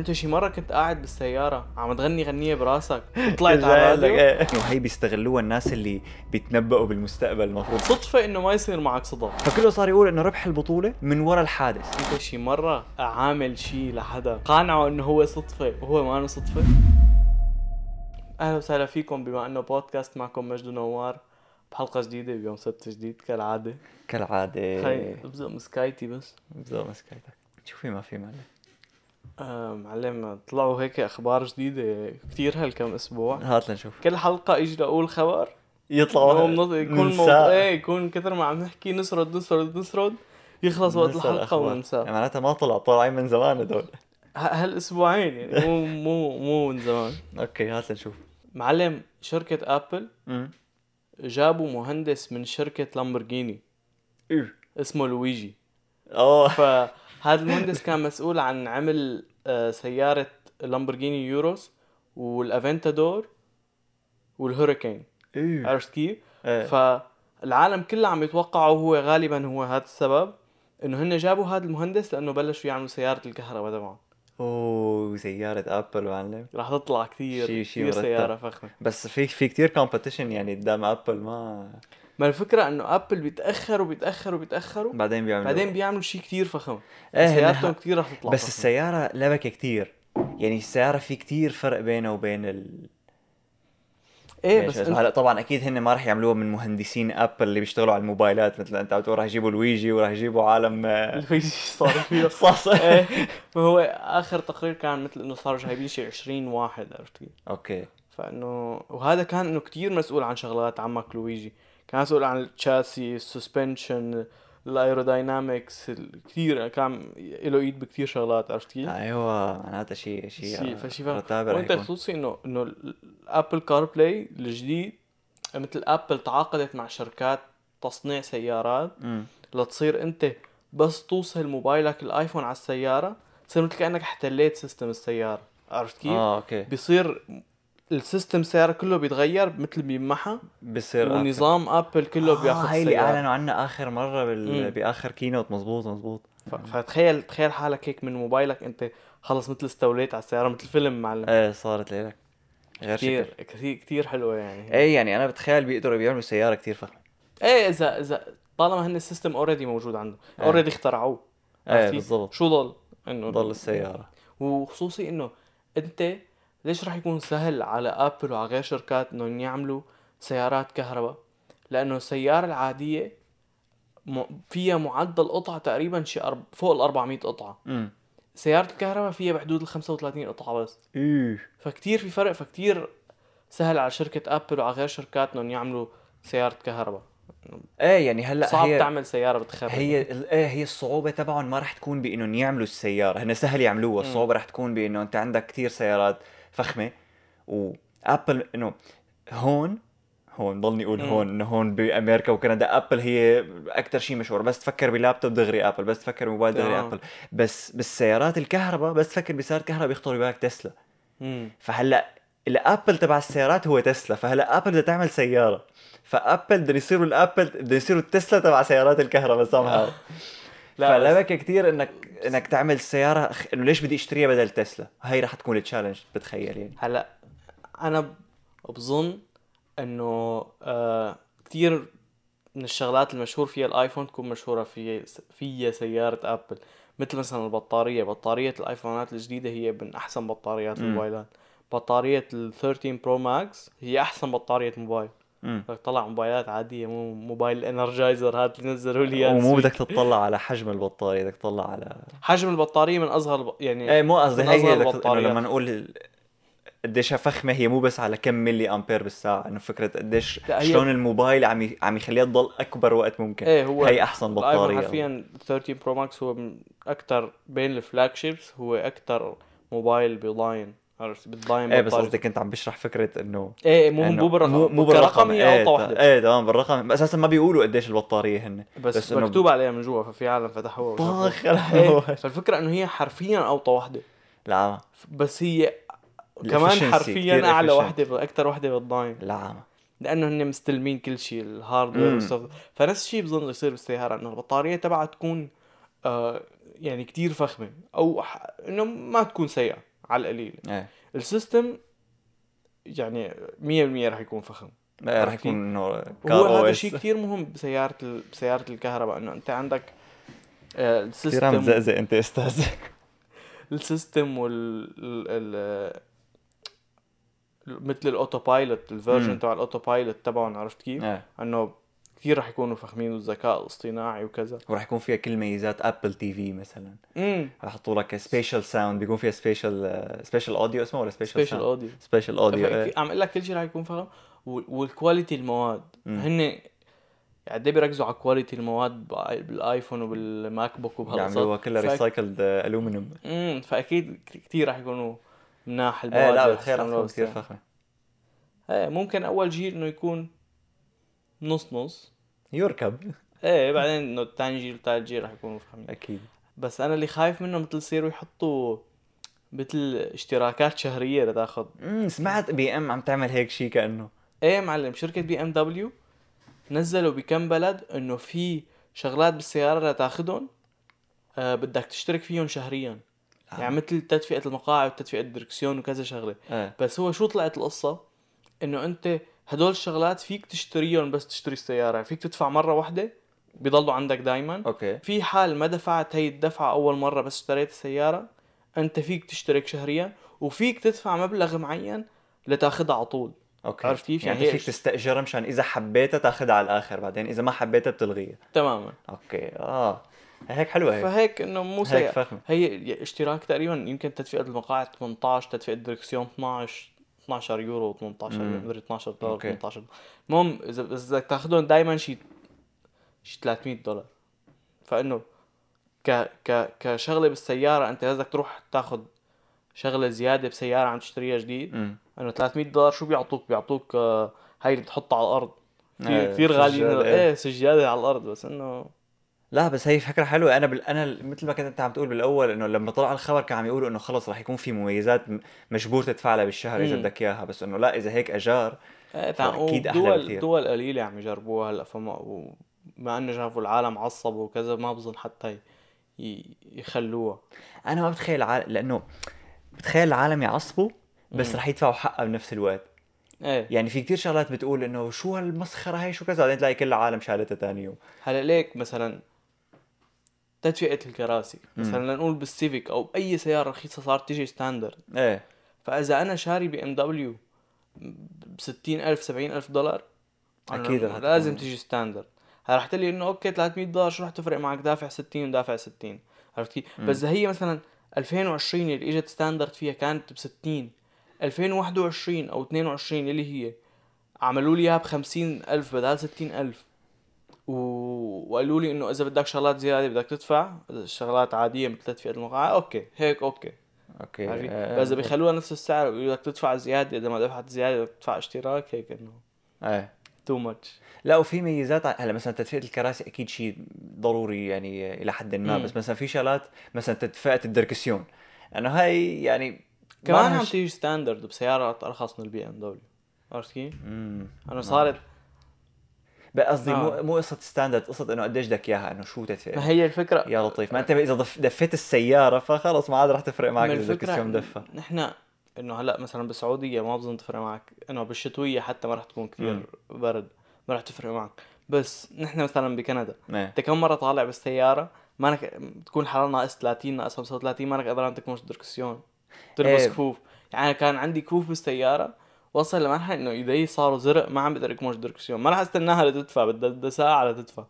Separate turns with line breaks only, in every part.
انت شي مره كنت قاعد بالسيارة عم تغني غنية براسك وطلعت على الراديو.
إيه. وهي بيستغلوها الناس اللي بيتنبؤوا بالمستقبل المفروض.
صدفة إنه ما يصير معك صدف
فكله صار يقول إنه ربح البطولة من ورا الحادث.
إنت شي مره عامل شي لحدا. قانعه إنه هو صدفة وهو ما صدفة. أهلا وسهلا فيكم بما إنه بودكاست معكم مجد نوار بحلقة جديدة بيوم سبت جديد كالعادة.
كالعادة.
خي ابزق مسكايتي بس.
بزق مسكيتك شوفي ما في
آه معلم طلعوا هيك أخبار جديدة كثير هالكم أسبوع.
هات لنشوف.
كل حلقة أجي لاقول خبر.
يطلعوا
هو منط- يكون. موضوع إيه يكون كثر ما عم نحكي نسرد نسرد نسرد يخلص وقت الحلقة
الأخبار.
وننساه
معناتها ما طلع طالعين من زمان هدول.
هالأسبوعين يعني مو مو مو من زمان.
أوكي هات لنشوف.
معلم شركة
آبل
جابوا مهندس من شركة لامبورجيني.
إيه.
اسمه لويجي.
أوه.
فهذا المهندس كان مسؤول عن عمل سيارة لامبورجيني يوروس والافنتادور والهوريكين
إيه.
عرفت كيف؟
إيه.
فالعالم كله عم يتوقعوا هو غالبا هو هذا السبب إنه هن جابوا هذا المهندس لأنه بلشوا يعملوا سيارة الكهرباء تبعهم
أوه سيارة ابل معلم
رح تطلع كثير
شي- شي
كثير
مرتب.
سيارة فخمة
بس في في كثير competition يعني قدام ابل ما
ما الفكرة إنه ابل بيتأخروا بيتأخروا بيتأخروا
بعدين بيعملوا.
بعدين بيعملوا شيء كثير فخم.
إيه،
سيارتهم كثير رح تطلع
بس
فخمة.
السيارة لبكة كتير. يعني السيارة في كتير فرق بينها وبين ال إيه
بس
اسمه.
إنت
هلا طبعا أكيد هن ما رح يعملوها من مهندسين ابل اللي بيشتغلوا على الموبايلات مثل أنت عم تقول رح يجيبوا لويجي ورح يجيبوا عالم آه،
الفيجي صار فيه؟
صاص
إيه فهو آخر تقرير كان مثل إنه صاروا جايبين شيء 20 واحد عرفت كيف؟
أوكي.
فإنه وهذا كان إنه كثير مسؤول عن شغلات عمك لويجي. كان مسؤول عن ال chassis ال suspension ال aerodynamics كثير كان له إيد بكثير شغلات عرفت كيف؟
أيوه معناتها شيء
شيء
شيء
فشي
مرتبة رح وأنت
خصوصي انه إنه ال Apple CarPlay الجديد مثل ابل تعاقدت مع شركات تصنيع سيارات
أمم.
لتصير أنت بس توصل موبايلك الآيفون على السيارة تصير مثل كأنك احتليت system السيارة عرفت كيف؟
آه أوكي
بيصير ال system السياره كله بيتغير مثل بيمحى.
بصير أبل.
ونظام ابل كله
آه
بياخذ
هاي اللي
السياره
أعلنوا عنها آخر مرة بال...
مم.
بآخر keynote مزبوط مزبوط
ف- فتخيل تخيل حالك هيك من موبايلك أنت خلص مثل استوليت على السيارة مثل فيلم معلم.
إيه صارت لك. غير
كثير
شكل
كثير كثير حلوة يعني.
إيه يعني أنا بتخيل بيقدروا بيعملوا سيارة كتير فخمة.
إيه إذا إذا طالما هن ال system already موجود عنده.
إيه.
already اخترعوه. إيه؟
بالضبط.
شو ضل؟ إنه
ضل السيارة.
وخصوصي إنه أنت ليش راح يكون سهل على آبل وعلى غير شركات إنهم يعملوا سيارات كهرباء؟ لأنه السيارة العادية م... فيها معدل قطع تقريبا شي أرب... فوق ال 400 قطعة.
امم
سيارة الكهرباء فيها بحدود ال 35 قطعة بس.
إيه.
فكتير في فرق فكتير سهل على شركة آبل وعلى غير شركات إنهم يعملوا سيارة كهرباء.
إيه يعني هلأ
صعب
هي
تعمل سيارة بتخرب.
هي إيه هي الصعوبة تبعهم ما رح تكون بإنهم يعملوا السيارة. هن سهل يعملوها. الصعوبة رح تكون بإنه أنت عندك كتير سيارات فخمة وابل إنه هون هون ضلني
أقول.
هون إنه هون بأمريكا وكندا ابل هي أكثر شيء مشهور بس تفكر بلابتوب دغري ابل بس تفكر بموبايل دغري
آه.
ابل بس بالسيارات الكهرباء بس تفكر بسيارة كهرباء بيخطر ببالك تسلا.
فهلأ
ال Apple تبع السيارات هو تسلا. فهلأ Apple بدها تعمل سيارة. ف Apple بدهم يصيروا ال Apple بدهم يصيروا التسلا تبع سيارات الكهرباء سامها
لا بس-
فلبك كثير انك إنك تعمل سيارة إنه ليش بدي اشتريها بدل تسلا؟ هاي رح تكون ال challenge بتخيل يعني.
هلا أنا بظن إنه آه كثير من الشغلات المشهور فيها الآيفون تكون مشهورة في فيها سيارة أبل. مثل مثلا البطارية. بطارية الآيفونات الجديدة هي من أحسن بطاريات. الموبايلات. بطارية ال 13 Pro Max هي أحسن بطارية موبايل. تطلع موبايلات عادية مو موبايل Energizer هذا اللي نزلوا لي إياه
ومو. بدك تطلع على حجم البطارية بدك تطلع على
حجم البطارية من أصغر يعني
إيه مو قصدي هي بدك
البطاريات.
لما نقول قديش فخمة هي مو بس على كم ملي أمبير بالساعة إنه فكرة قديش شلون الموبايل عم ي- عم يخليها تضل أكبر وقت ممكن
إيه هو
هي
أحسن
بطارية
حرفيا 13 Pro Max هو أكثر بين ال flagships هو أكثر موبايل بيضاين عرفت؟ بتضاين
إيه بس. قصدي كنت عم بشرح فكرة إنه
إيه مو
إنه
مو بالرقم.
مو, مو بالرقم.
هي
إيه
وحده
إيه تمام بالرقم. بس أساسا ما بيقولوا قديش البطارية هن.
بس,
بس إنه-
مكتوب عليها من جوا ففي عالم فتحوها
طاخ
إيه فالفكرة إنه هي حرفيا أوطى وحده
لا.
بس هي كمان حرفيا
أعلى.
وحده أكثر وحده بتضاين
لا.
لأنه هن مستلمين كل شيء ال
hardware.
وال soft فنفس الشيء بظن يصير بالسيارة إنه البطارية تبعها تكون آه يعني كتير فخمة أو. إنه ما تكون سيئة. على القليل.
إيه.
ال system يعني 100% رح يكون فخم.
رح يكون إنه أو
هذا شيء كثير مهم بسيارة ال... بسيارة الكهرباء إنه أنت عندك آه،
كثير عم
ال system
تزقزق أنت أستاذ. ال
system وال ال... ال... مثل ال autopilot ال
version.
تبع ال autopilot تبعهم عرفت كيف؟
إيه.
إنه كثير رح يكونوا فخمين والذكاء الاصطناعي وكذا.
ورح يكون فيها كل ميزات Apple TV مثلا.
امم
رح يحطوا لك spatial sound بيكون فيها spatial spatial audio اسمه ولا سبيشال
سبيشال اوديو
سبيشال اوديو
عم أقول لك كل شيء رح يكون فخم. وال- وال quality
المواد.
هن قد إيه بيركزوا على quality المواد بالآيفون وبالماك بوك وبهالقصص
كلها
فأك-
recycled aluminum
امم فأكيد كثير رح يكونوا مناح المواد
إيه لا بتخيل كثير. فخمه
إيه ممكن أول جيل إنه يكون نص نص.
يركب.
إيه بعدين إنه ثاني جيل ثالث جيل رح يكونوا فخمين
أكيد.
بس أنا اللي خايف منه مثل يصيروا يحطوا مثل اشتراكات شهرية لتاخذ.
امم سمعت BM عم تعمل هيك شيء كأنه.
إيه معلم شركة BMW نزلوا بكم بلد إنه في شغلات بالسيارة لتاخدهم آه بدك تشترك فيهم شهريا.
آه.
يعني مثل تدفئة المقاعد وتدفئة الدركسيون وكذا شغلة.
إيه
بس هو شو طلعت القصة؟ إنه أنت هدول الشغلات فيك تشتريهم بس تشتري السيارة. فيك تدفع مرة واحدة بيضلوا عندك دايما.
Okay.
في حال ما دفعت هي الدفعة أول مرة بس اشتريت السيارة أنت فيك تشترك شهريا وفيك تدفع مبلغ معين لتاخدها على طول.
Okay.
عرفت كيف؟
يعني,
يعني
فيك تستاجرها مشان إذا حبيتها تاخذها على الآخر بعدين إذا ما حبيتها بتلغيها.
تماما.
Okay. آه. هيك حلوة هيك.
فهيك إنه مو
هيك
سيء. هي اشتراك تقريبا يمكن تدفئة المقاعد 18 تدفئة الدركسيون 12 12 يورو 18
مم.
يورو مدري 12 دولار
okay.
18 المهم إذا إذا بدك تاخذهم دائما شي شي 300 دولار. فإنه ك ك كشغلة بالسيارة أنت بدك تروح تاخذ شغلة زيادة بسيارة عم تشتريها جديد؟
امم
إنه 300 دولار شو بيعطوك؟ بيعطوك آه، هاي اللي بتحطها على الأرض. كثير
إيه،
كثير غاليين.
إيه.
سجادة على الأرض بس إنه
لا بس هي فكرة حلوة. أنا بال... أنا مثل ما كنت أنت عم تقول بالأول إنه لما طلع الخبر كان عم يقولوا إنه خلص رح يكون في مميزات مجبور تدفع بالشهر
إذا.
بدك إياها. بس إنه لا إذا هيك
أجار تع-
فأكيد أحلى
ودول
بكثير.
دول قليلة عم يجربوها هلأ فما وما إنه شافوا العالم عصبوا وكذا ما بظن حتى ي- يخلوها.
أنا ما بتخيل العالم لأنه بتخيل العالم يعصبوا بس. رح يدفعوا حقها بنفس الوقت.
إيه.
يعني في كتير شغلات بتقول إنه شو هالمسخرة هي شو كذا؟ بعدين تلاقي كل العالم شالتها ثاني يوم.
هلأ ليك مثلا تدفئة الكراسي. مثلا لنقول بال Civic أو باي سيارة رخيصة صارت تيجي standard
إيه.
فإذا أنا شاري BMW ب 60000 70000 دولار
رح
لازم تيجي standard هلا رح تقول لي إنه okay 300 دولار شو رح تفرق معك؟ دافع 60 ودافع 60 عرفت كيف؟ بس هي مثلا 2020 اللي إجت standard فيها كانت ب 60 2021 أو 22 اللي هي عملوا لي إياها ب 50000 بدل 60000 و... وقالوا لي إنه إذا بدك شغلات زيادة بدك تدفع شغلات عادية مثل تدفئه المقاعد أوكي هيك أوكي. أوكي؟
آه،
بس إذا بيخلوها نفس السعر ويقولوا لك تدفع زيادة إذا ما دفعت زيادة بدك تدفع اشتراك هيك إنه
إيه.
Too much
لا وفي ميزات هلا مثلا تدفئة الكراسي أكيد شيء ضروري يعني إلى حد ما
مم.
بس مثلا في شغلات مثلا تدفئة الدركسيون. انه هاي يعني
كمان
ما
عم تيجي standard بسيارات أرخص من ال BMW عرفت كيف؟ انه صارت
قصدي مو
آه.
مو قصة standard قصة إنه قديش بدك إياها إنه شو تدفئه
ما هي الفكرة.
يا لطيف. ما أنت إذا دفيت السيارة فخلص ما عاد رح تفرق معك
ما
إذا
الفكرة
الدركسيون مدفى
نحن إنه هلأ مثلا بالسعودية ما بظن تفرق معك. إنه بالشتوية حتى ما رح تكون كثير برد. ما رح تفرق معك. بس نحن مثلا بكندا أنت كم مرة طالع بالسيارة؟ مانك تكون حرارة ناقص 30 ناقص 35 مانك قادر تكمش دركسيون تلبس
إيه.
كفوف يعني كان عندي كفوف بالسيارة وصل لمرحلة إنه ايدي صاروا زرق ما عم بقدر اكمش دركسيون ما رح استناها لتدفى بدها ساعة لتدفى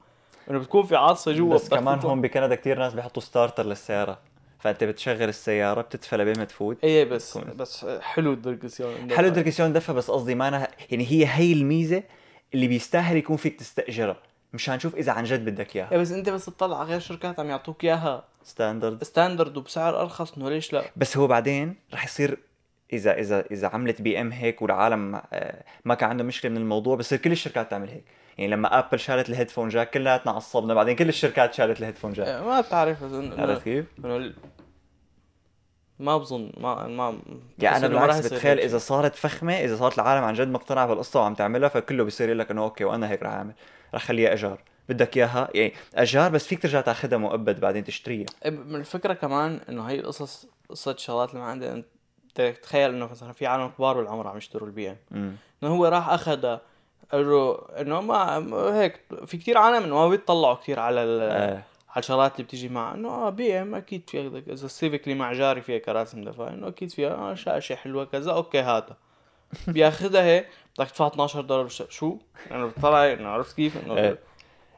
إنه بتكون في عاصفة جوا.
بس كمان. هون بكندا كتير ناس بيحطوا starter للسيارة. فأنت بتشغل السيارة بتدفى لبين ما تفوت.
إيه بس
بتكون-
بس حلو الدركسيون
حلو الدركسيون دفى بس قصدي ما أنا يعني هي هي الميزة اللي بيستاهل يكون فيك تستأجرها. مشان نشوف إذا عن جد بدك إياها.
بس أنت بس تطلع على غير شركات عم يعطوك إياها.
standard
standard وبسعر أرخص إنه ليش لا؟
بس هو بعدين رح يصير إذا إذا إذا عملت BM هيك والعالم آه، ما كان عندهم مشكلة من الموضوع بصير كل الشركات تعمل هيك يعني لما Apple شالت ال headphone jack كلياتنا عصبنا بعدين كل الشركات شالت ال headphone jack
إيه، ما بتعرف إنه-
عرفت كيف؟
ما بظن ما ما
يعني
أنا
بالعكس بتخيل
إذا.
صارت فخمة إذا صارت العالم عن جد مقتنعه بالقصة وعم تعملها فكله بيصير يقول لك إنه okay وأنا هيك رح أعمل رح خليها اجار بدك إياها يعني اجار بس فيك ترجع تاخذها مؤبد بعدين تشتريها
إيه، من الفكرة كمان إنه هي القصص قصة الشغلات اللي ما عندها تخيل انه مثلا في عالم كبار بالعمر عم يشتروا ال
BM
إنه هو راح اخذها قال له إنه ما هيك في كتير عالم إنه ما بيطلعوا كتير على ال...
إيه.
على الشغلات اللي بتيجي معها إنه آه BM أكيد في هيك- إذا ال Civic اللي مع جاري فيها كراسي مدفعه إنه أكيد فيها آه شاشه حلوة كذا okay هاتها بياخذها هيك بدك تدفع 12 دولار شو؟ أنا بطلع إنه عرفت كيف؟ إنه
إيه.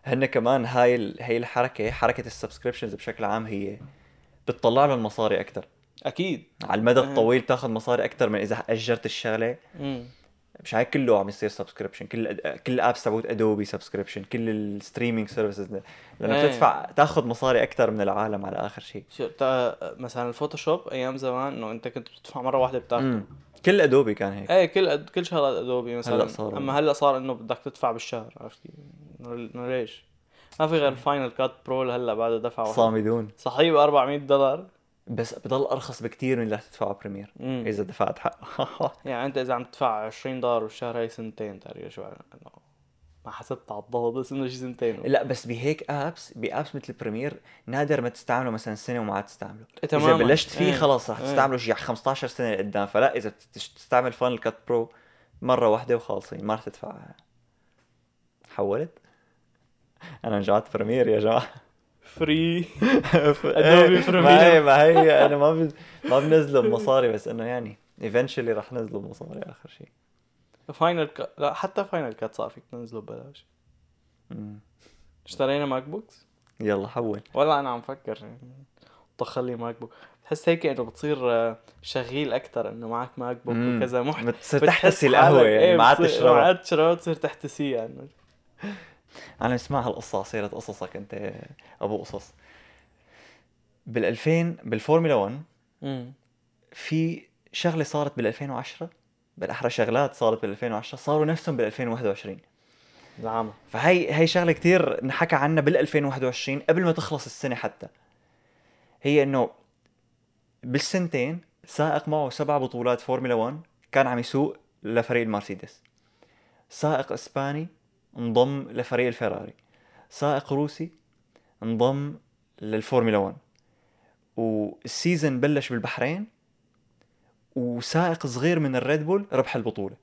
هن كمان هاي ال... هي الحركة حركة ال subscriptions بشكل عام هي بتطلع له المصاري أكثر
أكيد.
على المدى. الطويل تاخذ مصاري أكثر من إذا أجرت الشغلة.
امم
مش هيك كله عم يصير subscription كل كل ال apps تبعت Adobe subscription كل ال streaming services لأنه
إيه.
بتدفع تاخذ مصاري أكثر من العالم على آخر شيء.
شو تا مثلا ال Photoshop أيام زمان إنه أنت كنت بتدفع مرة واحدة بتاخذه
امم كل Adobe كان هيك.
إيه كل أد... كل شغلات Adobe مثلا.
هلأ صار-
أما هلأ صار إنه بدك تدفع بالشهر عرفت ليش؟ ما في غير ال Final Cut Pro هلا بعده دفع واحد.
صامدون.
صحيح ب 400 دولار.
بس بضل أرخص بكثير من اللي رح تدفعه Premiere
امم
إذا دفعت حقه
يعني أنت إذا عم تدفع 20 دولار بالشهر هي سنتين تقريبا شو إنه ما حسبت على الضغط بس إنه شي سنتين.
لا بس بهيك apps ب apps مثل Premiere نادر ما تستعمله مثلا سنة وما عاد تستعمله.
إيه
إذا
تماماً.
بلشت فيه
إيه.
خلاص رح
إيه.
تستعمله شي 15 سنة لقدام. فلا إذا بتش- تستعمل Final Cut Pro مرة واحدة وخالصين ما رح تدفع. حولت؟ أنا رجعت Premiere يا جماعة.
free.
Adobe
Premiere.
ما هي ما هي أنا ما. ما بنزله بمصاري بس إنه يعني eventually رح نزله بمصاري آخر شيء
Final Cut لا حتى Final Cut صار فيك تنزله ببلاش. اشترينا MacBooks
يلا حول.
ولا أنا عم فكر. طخ لي MacBook بتحس هيك إنه بتصير آه، شغيل أكثر إنه معك
MacBook.
وكذا. محت
بتصير تحتسي القهوة يعني
إيه،
ما عاد
بتصير- ما عاد تشربها تصير تحتسيها. يعني
أنا اسمع هالقصه على سيره قصصك أنت أبو قصص. بال 2000 بالفورمولا 1
امم
في شغلة صارت بال 2010 بالأحرى شغلات صارت بال 2010 صاروا نفسهم بال 2021
العام
فهي هي شغلة كثير انحكى عنها بال 2021 قبل ما تخلص السنة حتى. هي إنه بالسنتين سائق معه سبع بطولات فورمولا 1 كان عم يسوق لفريق المرسيدس. سائق إسباني انضم لفريق الفيراري. سائق روسي انضم للفورمولا 1 وال season بلش بالبحرين وسائق صغير من الريد بول ربح البطولة.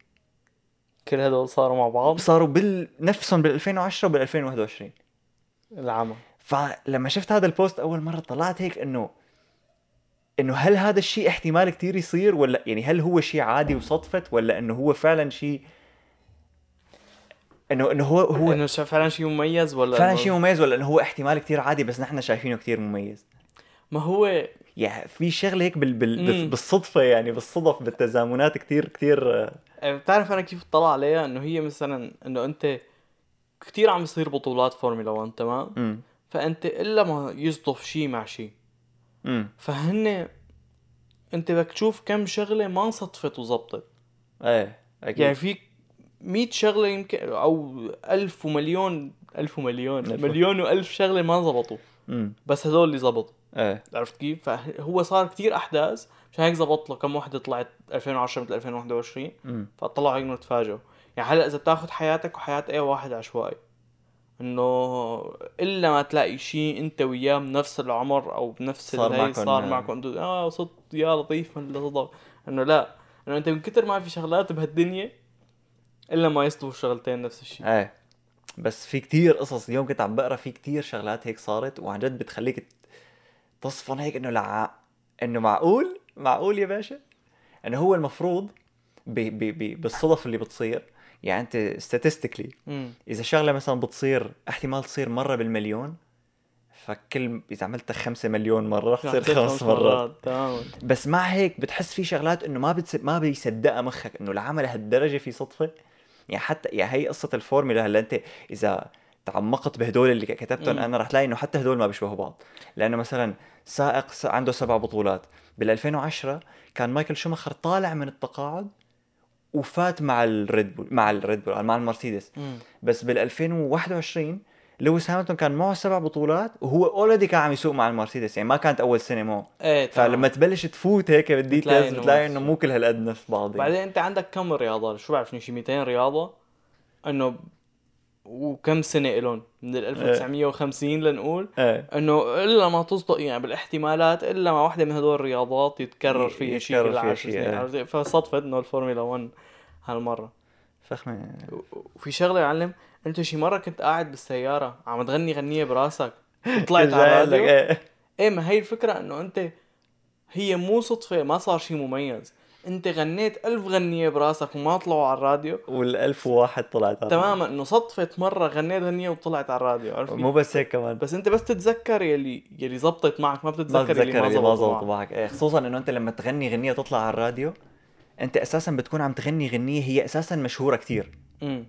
كل هدول صاروا مع بعض؟
صاروا بنفسهم بال 2010 وبال 2021
العام
فلما شفت هذا البوست أول مرة طلعت هيك إنه إنه هل هذا الشيء احتمال كتير يصير ولا يعني هل هو شيء عادي وصدفت ولا إنه هو فعلا شيء انه إنه هو هو
إنه فعلا شيء مميز ولا
فعلا شيء مميز ولا إنه هو احتمال كتير عادي بس نحن شايفينه كتير مميز.
ما هو
يعني في شغلة هيك بال بال
مم.
بالصدفة يعني بالصدف بالتزامنات كتير كتير آه،
آه، بتعرف أنا كيف اطلع عليها؟ إنه هي مثلا إنه أنت كثير عم يصير بطولات فورمولا 1 تمام؟
امم
فأنت إلا ما يصدف شيء مع شيء فهن أنت بدك تشوف كم شغلة ما صدفت وزبطت
إيه أكيد.
يعني في 100 شغلة يمكن أو ألف ومليون ألف ومليون.
ألف.
مليون وألف شغلة ما زبطوا. بس هدول اللي زبطوا.
إيه.
عرفت كيف؟ فهو صار كتير أحداث. مشان هيك زبط له كم وحدة طلعت 2010 مثل 2021
امم
فطلعوا هيك إنه تفاجئوا. يعني هلأ إذا بتاخذ حياتك وحياة أي واحد عشوائي إنه إلا ما تلاقي شيء أنت وياه بنفس العمر أو بنفس
صار
الهي
معكن-
صار معكم. أنتوا آه صدق يا لطيف من اللي صدق. إنه لا. إنه أنت من كتر ما في شغلات بهالدنيا إلا ما يصدفوا الشغلتين نفس الشيء.
إيه. بس في كتير قصص اليوم كنت عم بقرأ في كتير شغلات هيك صارت وعن جد بتخليك تصفن هيك إنه لع... إنه معقول؟ معقول يا باشا؟ إنه هو المفروض ب... ب... ب... بالصدف اللي بتصير يعني أنت statistically إذا شغلة مثلا بتصير احتمال تصير مرة بالمليون فكل إذا عملتها خمسة مليون مرة رح تصير خمس مرات.
تماما
بس مع هيك بتحس في شغلات إنه ما بتس... ما بيصدقها مخك إنه العمل هالدرجة في صدفة. يعني حتى يعني هي قصة الفورمولا هلا انت إذا تعمقت بهدول اللي كتبتهم
مم.
أنا رح تلاقي إنه حتى هدول ما بيشبهوا بعض. لأنه مثلا سائق عنده سبع بطولات. بال 2010 كان مايكل شوماخر طالع من التقاعد وفات مع الريد بول مع الريد بول مع المرسيدس.
امم
بس بال 2021 لويس هاميلتون كان معه سبع بطولات وهو already كان عم يسوق مع المرسيدس يعني ما كانت أول سنة معه.
إيه.
فلما تبلش تفوت هيك بال
details
بتلاقي إنه مو كل هالقد نفس بعض يعني.
بعدين أنت عندك كم رياضة؟ شو بعرف شي 200 رياضة؟ إنه وكم سنة إلهم؟ من ال 1950 لنقول.
إيه.
إنه إلا ما تصدق يعني بالاحتمالات إلا ما واحدة من هدول الرياضات يتكرر فيها شيء كل
فيها
عشر
شيء،
سنين
إيه.
عرفت؟ فصدفت إنه الفورمولا 1
هالمرة.
فخمة. وفي شغلة يا معلم انت شي مره كنت قاعد بالسيارة عم تغني غنية براسك وطلعت على الراديو؟
إيه.
إيه ما هي الفكرة إنه أنت هي مو صدفة ما صار شيء مميز. أنت غنيت ألف غنية براسك وما طلعوا على الراديو.
والألف وواحد طلعت على
تماما إنه صدفة مرة غنيت غنية وطلعت على الراديو عرفت
مو بس هيك كمان.
بس أنت بس تتذكر يلي يلي زبطت معك ما
ما
بتتذكر
بتذكر
يلي ما
اللي ما
زبطوا
زبط
معك.
معك. إيه خصوصا إنه أنت لما تغني غنية تطلع على الراديو أنت أساسا بتكون عم تغني غنية هي أساسا مشهورة
امم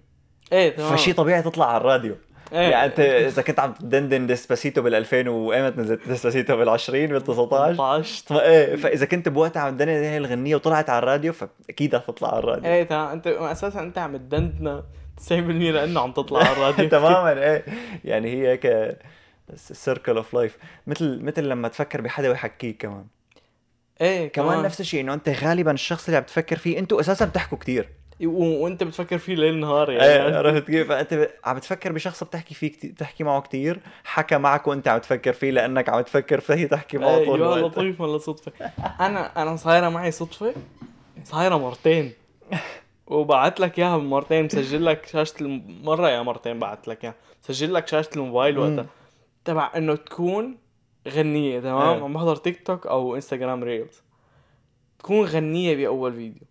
إيه تمام.
فشي طبيعي تطلع على الراديو.
إيه.
يعني أنت إذا كنت عم تدندن ديسباسيتو بال 2000 وايمت نزلت ديسباسيتو بال 20 بال 19
18
ف- إيه فإذا كنت بوقتها عم تدندن هاي الغنية وطلعت على الراديو فأكيد رح تطلع على الراديو.
إيه تمام. أنت أساسا أنت عم تدندنا 90% لأنه عم تطلع على الراديو.
تماما إيه. يعني هي هيك circle of life مثل مثل لما تفكر بحدا ويحكيك كمان.
إيه
كمان نفس الشيء إنه أنت غالبا الشخص اللي عم تفكر فيه أنتوا أساسا بتحكوا كتير.
و... وانت بتفكر فيه ليل نهار يعني.
إيه عرفت كيف؟ فأنت عم تفكر بشخص بتحكي فيه كتير بتحكي معه كتير حكى معك وانت عم تفكر فيه لأنك عم تفكر فيه تحكي معه
إيه
طول الوقت.
لطيف ولا صدفة. أنا أنا صايرة معي صدفة؟ صايرة مرتين. وبعت لك إياها مرتين مسجل لك شاشة الم... مرة يا مرتين بعت لك إياها. مسجل لك شاشة الموبايل وقتها. تبع إنه تكون غنية تمام؟
إيه.
عم بحضر تيك توك أو إنستغرام reels. تكون غنية بأول فيديو.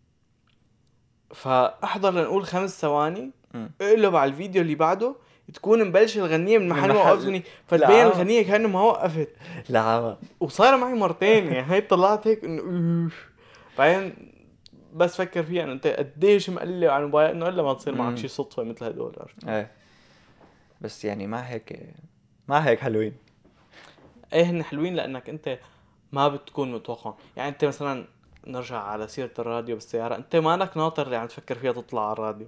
فأحضر لنقول خمس ثواني. اقلب على الفيديو اللي بعده تكون مبلشه الغنية من محل ما وقفتني فتبين. الغنية كأنه ما وقفت
لا عم
وصايره معي مرتين يعني هي طلعت هيك إنه. بعدين بس فكر فيها إنه أنت قديش مقلب على الموبايل إنه إلا ما تصير. معك شي صدفة مثل هدول عرفت
إيه بس يعني ما هيك ما هيك حلوين
إيه هن حلوين لأنك أنت ما بتكون متوقع يعني أنت مثلا نرجع على سيرة الراديو بالسيارة. أنت مالك ناطر اللي عم تفكر فيها تطلع على الراديو؟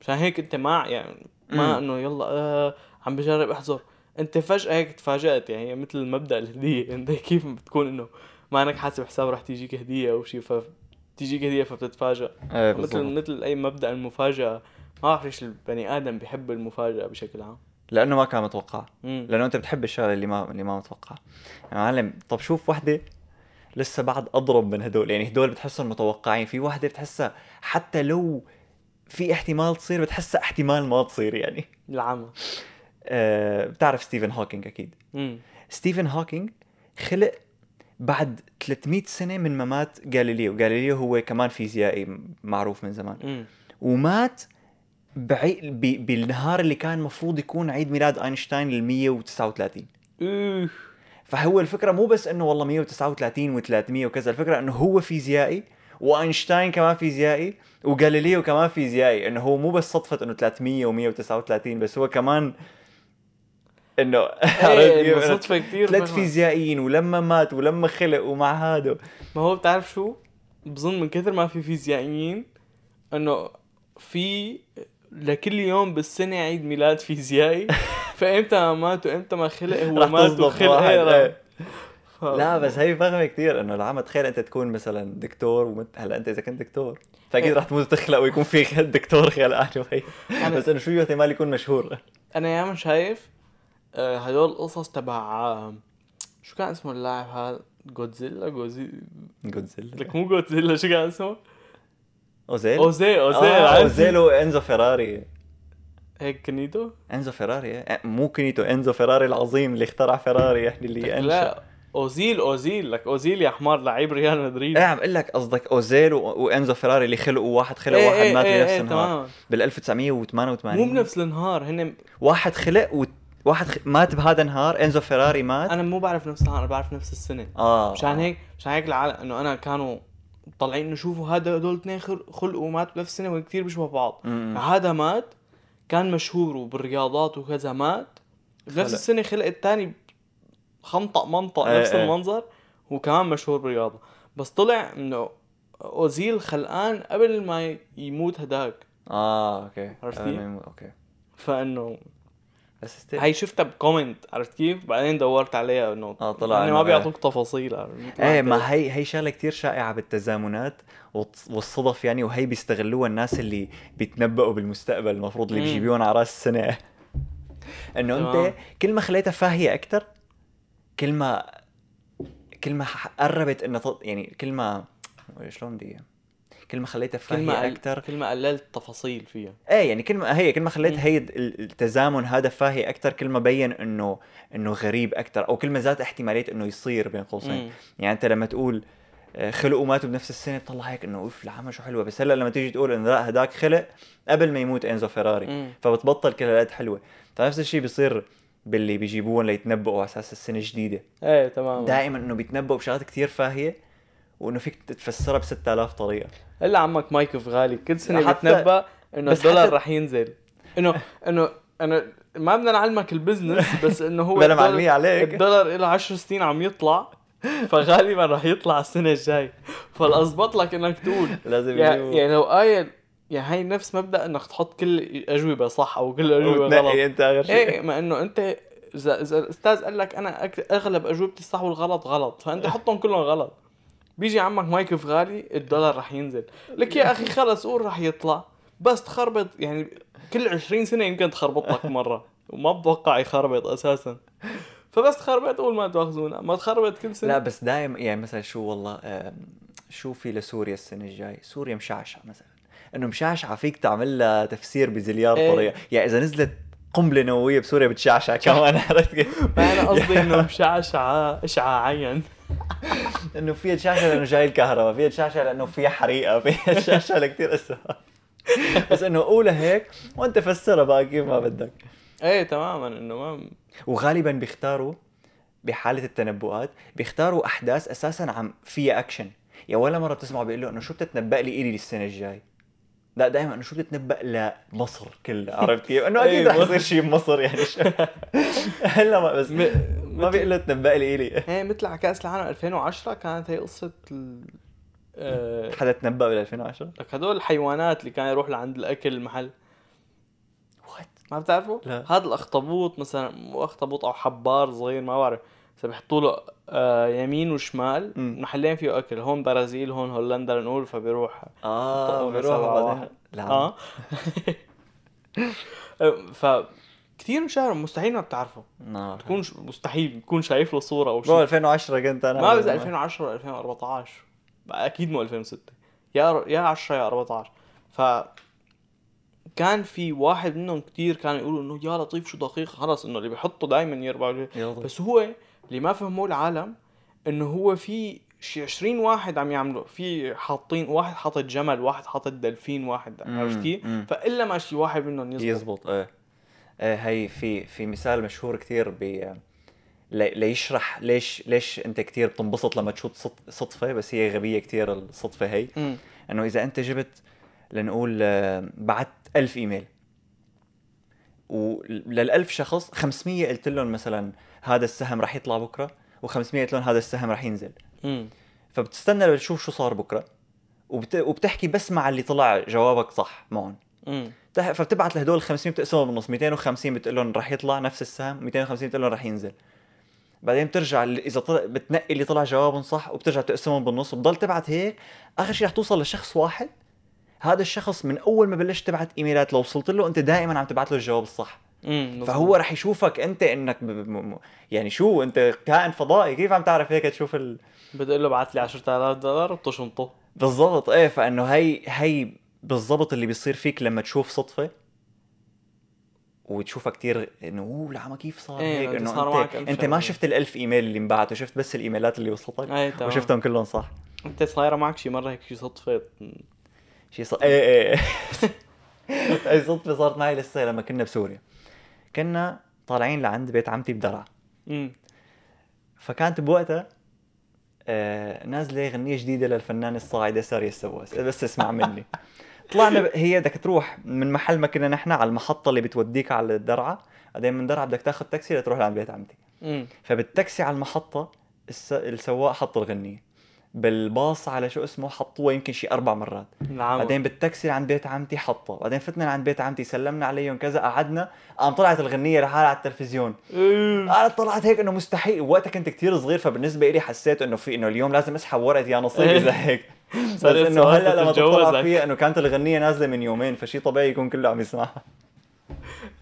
مشان هيك أنت ما يعني ما. إنه يلا آه عم بجرب أحضر. أنت فجأة هيك تفاجأت يعني مثل مبدا الهدية. أنت كيف بتكون إنه ما إنك حاسب حساب رح تيجيك هدية أو شيء فتيجيك هدية فبتتفاجئ
إيه
مثل مثل أي مبدأ المفاجأة. ما بعرف ليش البني آدم بيحب المفاجأة بشكل عام.
لأنه ما كان متوقع. لأنه أنت بتحب الشغلة اللي ما اللي ما متوقع. يا معلم طب شوف وحدة لسه بعد أضرب من هدول يعني هدول بتحسهم متوقعين. في وحده بتحسها حتى لو في احتمال تصير بتحسها احتمال ما تصير يعني.
العمى.
أه بتعرف ستيفن هوكينج أكيد.
امم
ستيفن هوكينج خلق بعد 300 سنة من ما مات جاليليو جاليليو هو كمان فيزيائي معروف من زمان.
امم
ومات بعي... ب... بالنهار اللي كان مفروض يكون عيد ميلاد أينشتاين لل 139
اوه
فهو الفكرة مو بس إنه والله 139 و300 وكذا الفكرة إنه هو فيزيائي وأينشتاين كمان فيزيائي وغاليليو كمان فيزيائي إنه هو مو بس صدفة إنه 300 و139 بس هو كمان
إنه
إيه
صدفة كثير
ثلاث فيزيائيين ولما مات ولما خلق ومع هذا.
ما هو بتعرف شو؟ بظن من كثر ما في فيزيائيين إنه في لكل يوم بالسنة عيد ميلاد فيزيائي فإمتى ما مات وامتى ما خلق هو مات وخلق
إيه.
ف...
لا بس هي فخمة كثير إنه العامة تخيل أنت تكون مثلا دكتور ومت... هلأ أنت إذا كنت دكتور. فأكيد
إيه.
رح تموت وتخلق ويكون في دكتور خلق عنه هي.
أنا-
بس إنه شو احتمال يكون مشهور؟
أنا ياما شايف آه، هدول القصص تبع شو كان اسمه اللاعب هذا؟ جودزيلا اوزي
جودزيلا
لك مو جودزيلا شو كان اسمه؟
أوزيل
اوزي اوزي
آه؟ أوزيل وإنزو فيراري
هيك كنيتو
إنزو فيراري إيه. مو كنيتو إنزو فيراري العظيم اللي اخترع فيراري يعني اللي أنشأ
لا أوزيل أوزيل لك أوزيل يا حمار لعيب ريال مدريد
إيه عم أقول لك قصدك أوزيل. وإنزو فيراري اللي خلقوا واحد خلق
إيه
واحد
إيه
مات
إيه
بنفس
إيه
النهار. بال 1988
مو بنفس النهار هن
واحد خلق و... واحد خ... مات بهذا النهار إنزو فيراري مات
أنا مو بعرف نفس النهار أنا بعرف نفس السنة
آه
مشان. هيك مشان هيك العالم إنه أنا كانوا طالعين انه شوفوا هذا هدول اثنين خل- خلقوا ماتوا بنفس السنة وكثير بيشبهوا بعض. هذا مات كان مشهور وبالرياضات وكذا مات بنفس
خلق.
السنة خلق الثاني خنطق منطق
إيه
نفس
إيه.
المنظر وكمان مشهور بالرياضة بس طلع إنه أوزيل خلقان قبل ما يموت هداك
آه okay
عرفت
قبل
كيف؟
ما يموت، okay
فإنه
بس still
هاي شفتها ب comment عرفت كيف؟ بعدين دورت عليها إنه
آه، طلع
هن
إنه
ما. بيعطوك تفاصيل؟
إيه ما هي هي شغلة كتير شائعة بالتزامنات والص- والصدف يعني وهي بيستغلوها الناس اللي بيتنبؤوا بالمستقبل المفروض اللي
مم.
بيجيبوهم على رأس السنة إنه
أنت.
كل ما خليتها فاهية أكثر كل ما كل ما قربت انه. يعني كل ما شلون بدي؟ كل ما خليتها
قل...
أكثر
كل ما قللت التفاصيل فيها.
إيه يعني كل ما هي كل ما خليت. هي ال- التزامن هذا فاهي أكثر كل ما بين إنه إنه غريب أكثر أو كل ما زاد احتمالية إنه يصير بين قوسين. يعني أنت لما تقول آه، خلقوا وماتوا بنفس السنة بتطلع هيك إنه أوف العمى شو حلوة. بس هلأ لما تيجي تقول انه لا هداك خلق قبل ما يموت إنزو فيراري.
مم.
فبتبطل كل هالقد حلوة. فنفس الشيء بيصير باللي بيجيبوهم ليتنبؤوا على أساس السنة جديده
إيه تمام
دائما إنه بيتنبؤوا بشغلات كثير فاهية. وإنه فيك تفسرها ب 6000 طريقة.
الا عمك مايكل غالي. كل سنة
حتى-
بتنبأ
إنه
الدولار
حتى-
رح ينزل. انه انه إنه ما بدنا نعلمك البزنس بس إنه هو
بلا
الدولار-
معلمية عليك.
الدولار له 10 سنين عم يطلع فغالبا رح يطلع السنة الجاي. فالأزبط لك إنك تقول.
لازم
يعني, يعني لو قايل يعني هي نفس مبدأ إنك تحط كل الاجوبه صح أو كل الاجوبه غلط.
أنت آخر شيء.
إيه ما إنه أنت اذا إذا الأستاذ قال لك أنا أغلب أجوبتي الصح والغلط غلط فأنت حطهم كلهم غلط. بيجي عمك مايك فغالي الدولار رح ينزل. لك يا أخي خلص قول رح يطلع. بس تخربط يعني كل 20 سنة يمكن تخربط لك مرة. وما بتوقع يخربط أساسا. فبس تخربط قول ما تاخذونا ما تخربط كل سنة.
لا بس دايم يعني مثلا شو والله شو في لسوريا السنة الجاي سوريا مشعشعة مثلا. إنه مشعشعة فيك تعمل لها تفسير بزليار
إيه.
طريقة. يعني إذا نزلت قنبلة نووية بسوريا بتشعشع كمان عرفت كيف؟
ما أنا قصدي إنه مشعشعة اشعاعيا.
انه فيها تشعشع لأنه جاي الكهرباء فيها تشعشع لأنه فيها حريقة فيها تشعشع لكثير اسباب بس إنه قولها هيك وأنت فسرها بقى كيف ما بدك.
إيه تماما إنه ما
وغالبا بيختاروا بحالة التنبؤات بيختاروا أحداث أساسا عم فيها أكشن. يعني ولا مرة بتسمعوا بيقول له إنه شو بتتنبأ لي إلي للسنة الجاي؟ لا دائما إنه شو بتتنبأ لمصر كلها عرفت كيف؟ إنه أكيد
إيه،
رح. يصير شيء بمصر يعني. هلا ما بس ما بيقول له تنبأ لي إلي
إيه مثل على كأس العالم 2010 كانت هي قصة ال... آه...
حدا تنبأ بال 2010
لك هدول الحيوانات اللي كان يروح لعند الأكل المحل.
وات
ما بتعرفوا؟
لا.
هذا الأخطبوط مثلا مو أخطبوط أو حبار صغير ما بعرف. بس بيحطوا له آه يمين وشمال
مم.
محلين فيه أكل. هون برازيل هون هولندا نقول فبيروح.
آه
طقونا
بيروح. لا.
آه ف كثير مشاهير مستحيل ما بتعرفوا
نار.
تكون ش... مستحيل تكون شايف له صورة
أو
شيء.
2010 كنت أنا
ما بعرف 2010 ولا 2014 أكيد مو 2006 يا يا 10 يا 14 ف كان في واحد منهم كتير كان يقولوا إنه يا لطيف شو دقيق خلص إنه اللي بيحطه دائما يربع بس هو اللي ما فهموه العالم إنه هو في شي 20 واحد عم يعملوا في حاطين واحد حاطط جمل واحد حاطط دلفين واحد
مم،
عرفت كيف؟
مم.
فإلا ما شي واحد منهم يزبط.
يزبط إيه. هي في في مثال مشهور كثير ب لي- ليشرح ليش ليش انت كثير بتنبسط لما تشوف صد- صدفة بس هي غبية كثير الصدفة هي
مم.
إنه إذا أنت جبت لنقول آه، بعت ألف إيميل. وللألف شخص 500 قلت لهم مثلا هذا السهم رح يطلع بكرة و500 قلت لهم هذا السهم رح ينزل.
مم.
فبتستنى لتشوف شو صار بكرة وبت... وبتحكي بس مع اللي طلع جوابك صح معهم. فبتبعت لهدول ال 500 بتقسمهم بالنص. 250 بتقول لهم رح يطلع نفس السهم 250 بتقول لهم رح ينزل. بعدين بترجع إذا طلع بتنقي اللي طلع جوابهم صح وبترجع تقسمهم بالنص. وبضل تبعت هيك. آخر شيء رح توصل لشخص واحد. هذا الشخص من أول ما بلشت تبعت إيميلات لو وصلت له أنت دائما عم تبعت له الجواب الصح. فهو رح يشوفك أنت إنك ب... ب... م... يعني شو أنت كائن فضائي. كيف عم تعرف هيك تشوف ال...
بتقول له بعت لي 10000 دولار وبتشنطه
بالضبط. إيه فإنه هي هي بالضبط اللي بيصير فيك لما تشوف صدفة وتشوفها كتير إنه أوه ما كيف صار
إيه،
هيك؟ إنه
صار أنت
أنت ما. شفت الألف إيميل اللي انبعتوا شفت بس الإيميلات اللي وصلتك؟
إيه
وشفتهم كلهم صح؟
أنت صايرة معك شي مرة هيك شي صدفة.
شيء صار إيه إيه هي صدفة صارت معي لسه لما كنا بسوريا. كنا طالعين لعند بيت عمتي بدرعا فكانت بوقتها آه نازلة غنيه جديدة للفنانة الصاعدة سارية السواس. بس اسمع مني. طلعنا. هي بدك تروح من محل ما كنا نحن على المحطة اللي بتوديك على درعا. بعدين من درعا بدك تاخذ تاكسي لتروح لعند بيت عمتي. فبالتاكسي على المحطة الس... السواق حط الغنية. بالباص على شو اسمه حطوها يمكن شي أربع مرات.
نعم
بعدين بالتاكسي عند بيت عمتي حطها بعدين فتنا عند بيت عمتي سلمنا عليهم كذا قعدنا. قام طلعت الغنية لحالها على التلفزيون. أنا طلعت هيك إنه مستحيل. وقتها كنت كتير صغير فبالنسبة لي حسيت إنه في إنه اليوم لازم أسحب ورقه يا نصيب إذا هيك. بس
إنه
هلأ لما. تطلع فيها إنه كانت الغنية نازلة من يومين فشي طبيعي يكون كله عم يسمعها.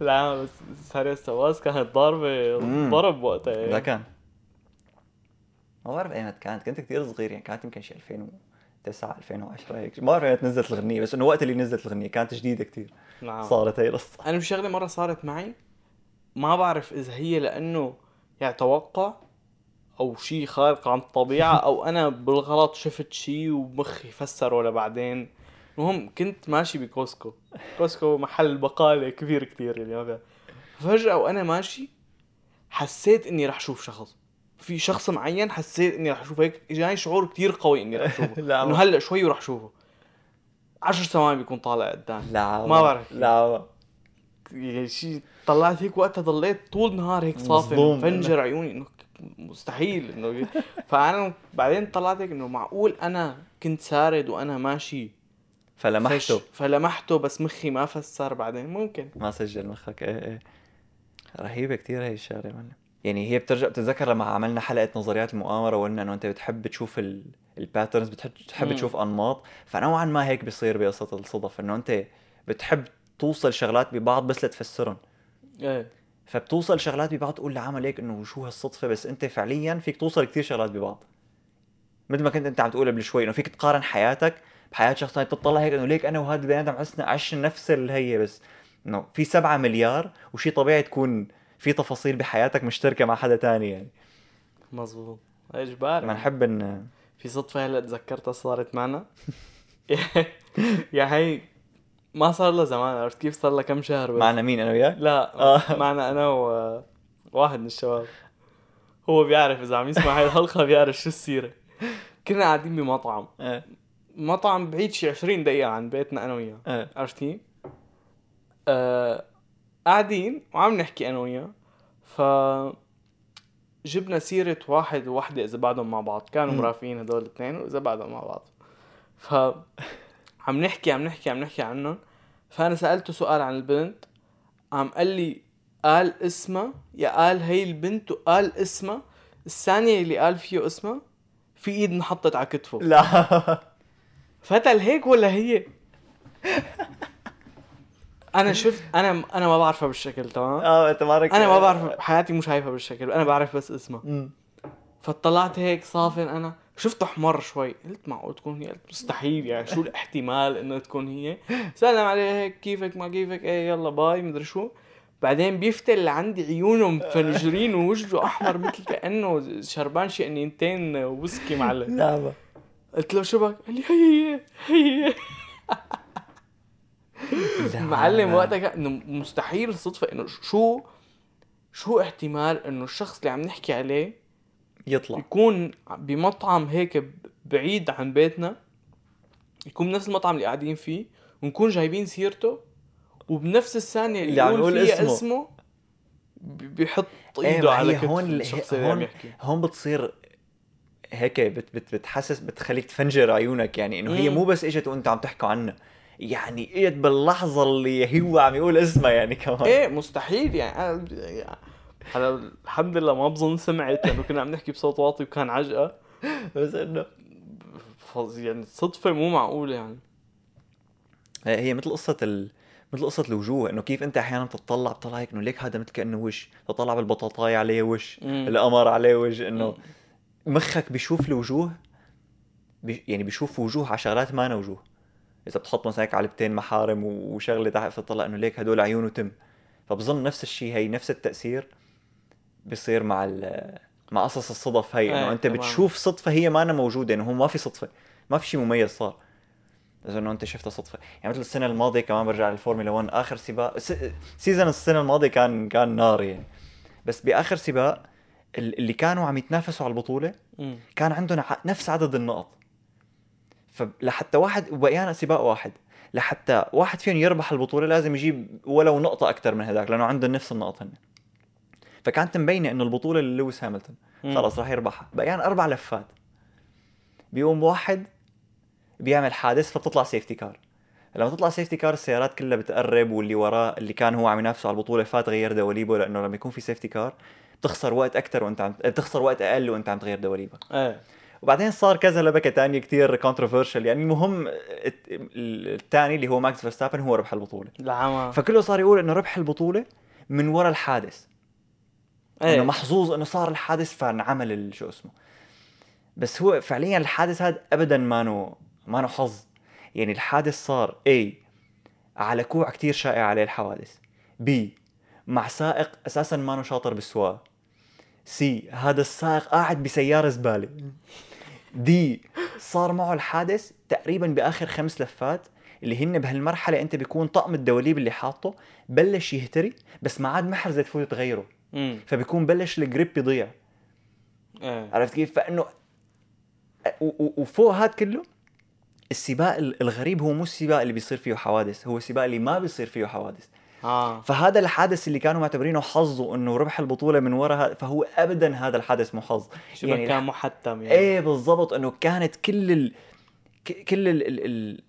لا بس ساريو سواس كانت ضاربة
مم.
ضرب وقتها.
لا كان. ما بعرف ايمت كانت كنت كثير صغير يعني كانت يمكن شي 2009 2010 هيك ما بعرف ايمت نزلت الغنية بس إنه وقت اللي نزلت الغنية كانت جديدة كثير
نعم.
صارت هي القصة.
أنا بشغله مرة صارت معي ما بعرف إذا هي لأنه يعني توقع أو شيء خارق عن الطبيعة أو أنا بالغلط شفت شيء ومخي فسره لبعدين المهم كنت ماشي بكوسكو. كوسكو محل بقالة كبير يعني ما بيع- فجأة وأنا ماشي حسيت إني رح أشوف شخص. في شخص معين حسيت إني رح أشوفه هيك اجاني شعور كتير قوي إني رح أشوفه.
لا
إنه هلأ شوي ورح أشوفه. عشر ثواني بيكون طالع قدامي
لا
ما بعرف.
لا
يعني شيء طلعت هيك وقتها ضليت طول النهار هيك صافي. فنجر عيوني إنه مستحيل إنه فأنا بعدين طلعت هيك إنه معقول أنا كنت سارد وأنا ماشي
فلمحته.
فش- فلمحته بس مخي ما فسر بعدين. ممكن.
ما سجل مخك. إيه إيه. رهيبة كثير هي الشغلة منا يعني هي بترجع بتتذكر لما عملنا حلقة نظريات المؤامرة وقلنا إنه أنت بتحب تشوف ال الباترنز بتحب تحب. تشوف أنماط فنوعا ما هيك بيصير بقصة الصدف إنه أنت بتحب توصل شغلات ببعض بس لتفسرهم
إيه.
فبتوصل شغلات ببعض تقول لعمل هيك إنه شو هالصدفة؟ بس أنت فعليا فيك توصل كثير شغلات ببعض. مثل ما كنت أنت عم تقول قبل شوي إنه فيك تقارن حياتك بحياة شخص ثاني تطلع هيك إنه ليك أنا وهذا البني آدم عشنا عشنا نفس الهي بس. إنه في سبعة مليار وشي طبيعي تكون في تفاصيل بحياتك مشتركة مع حدا تاني يعني.
مزبوط اجباري
ما نحب إن
في صدفة هلا تذكرتها صارت معنا. يا هي ما صار لها زمان. عرفت كيف صار لها كم شهر بس؟
معنا مين أنا وياك؟
لا
آه.
معنا أنا وواحد من الشباب. هو بيعرف إذا عم يسمع هاي الحلقة بيعرف شو السيرة. كنا قاعدين بمطعم.
إيه
مطعم بعيد شي 20 دقيقة عن بيتنا أنا وياه.
إيه
عرفت كيف؟ آه قاعدين وعم نحكي أنا وياه. ف جبنا سيرة واحد ووحدة إذا بعدهم مع بعض. كانوا. مرافقين هدول الاثنين وإذا بعدهم مع بعض. ف عم نحكي عم نحكي عم نحكي عنهم. فأنا سألته سؤال عن البنت. عم قال لي قال اسمها. يا قال هي البنت وقال اسمها. الثانية اللي قال فيه اسمها. في إيد انحطت على كتفه.
لا.
فتل هيك ولا هي؟ أنا شفت أنا أنا ما بعرفها بالشكل تمام؟
آه أنت مالك
أنا ما بعرف بحياتي مو شايفها بالشكل أنا بعرف بس اسمها. فطلعت هيك صافن أنا. شفته أحمر شوي. قلت معقول تكون هي قلت مستحيل يعني شو الاحتمال إنه تكون هي؟ سلم عليه هيك كيفك ما كيفك؟ إيه يلا باي مدري شو. بعدين بيفتل لعندي عيونه مفنجرين ووجهه أحمر مثل كأنه شربان شي انينتين ويسكي معلم.
لا.
قلت له شو بك؟ قال لي هي هي هي. معلم وقتها إنه مستحيل صدفة إنه شو شو احتمال إنه الشخص اللي عم نحكي عليه
يطلع
يكون بمطعم هيك بعيد عن بيتنا يكون بنفس المطعم اللي قاعدين فيه ونكون جايبين سيرته وبنفس الثانية اللي,
عم
فيها
اسمه.
اسمه بيحط
إيه،
إيده
ما
على كتف
هون ال-
الشخص اللي
هون
يحكي
هون بتصير هيك بت بت بتحسس بتخليك تفنجر عيونك يعني إنه هي. مو بس إجت وأنت عم تحكوا عنها يعني اجت باللحظة اللي هو عم يقول اسمها يعني كمان.
إيه مستحيل يعني. يعني هلا الحمد لله ما بظن سمعت لأنه كنا عم نحكي بصوت واطي وكان عجقة.
بس إنه
فظ- يعني صدفة مو معقولة يعني.
هي هي مثل قصة ال... مثل قصة الوجوه إنه كيف أنت أحيانا تطلع بتطلع هيك إنه ليك هذا مثل كأنه وش تطلع بالبطاطاية عليه وش
مم.
القمر عليه وجه إنه مخك بيشوف الوجوه بي يعني بيشوف وجوه على شغلات ما وجوه. إذا بتحط مثلا هيك علبتين محارم وشغلة تحت فتطلع إنه ليك هدول عيون وتم. فبظن نفس الشيء هي نفس التأثير بيصير مع ال مع قصص الصدف هي إنه
إيه، أنت.
بتشوف صدفة هي ما موجودة إنه هو ما في صدفة ما في شيء مميز صار. إذا إنه أنت شفتها صدفة. يعني مثل السنة الماضية كمان برجع للفورمولا 1 آخر سباق س... season السنة الماضية كان كان نار يعني. بس بآخر سباق ال- اللي كانوا عم يتنافسوا على
البطولة.
كان عندهم نفس عدد النقط. فلحتى واحد وبقيانا سباق واحد. لحتى واحد فيهم يربح البطولة لازم يجيب ولو نقطة أكثر من هذاك لأنه عندهم نفس النقط هن. فكانت مبينة إنه البطولة للويس هاملتون. خلص راح يربحها. بقيان أربع لفات. بيقوم واحد بيعمل حادث فبتطلع safety car لما تطلع safety car السيارات كلها بتقرب واللي وراه اللي كان هو عم ينافسه على البطولة فات غير دواليبه لأنه لما يكون في safety car بتخسر وقت أكثر وأنت عم بتخسر وقت أقل وأنت عم تغير دواليبك.
إيه.
وبعدين صار كذا لبكة تانية كتير controversial يعني المهم الثاني اللي هو ماكس فيرستابن هو ربح البطولة.
العمى
فكله صار يقول إنه ربح البطولة من وراء الحادث. إنه
إيه.
محظوظ إنه صار الحادث فانعمل شو اسمه. بس هو فعليا الحادث هذا ابدا ما نو ما نو حظ. يعني الحادث صار إيه على كوع كتير شائع عليه الحوادث. B مع سائق أساسا ما نو شاطر بالسواقة. C هذا السائق قاعد بسيارة زبالة. دي صار معه الحادث تقريبا بآخر خمس لفات اللي هن بهالمرحلة أنت بيكون طقم الدواليب اللي حاطه بلش يهتري بس ما عاد محرزه تفوت تغيره. فبيكون بلش الجريب يضيع.
إيه.
عرفت كيف؟ فإنه وفوق هاد كله السباق ال- الغريب هو مو السباق اللي بيصير فيه حوادث هو السباق اللي ما بيصير فيه حوادث.
آه.
فهذا الحادث اللي كانوا معتبرينه حظ وإنه ربح البطولة من وراء فهو ابدا هذا الحدث مو حظ. يعني
كان محتم يعني.
إيه بالضبط إنه كانت كل ال... كل ال... ال... ال...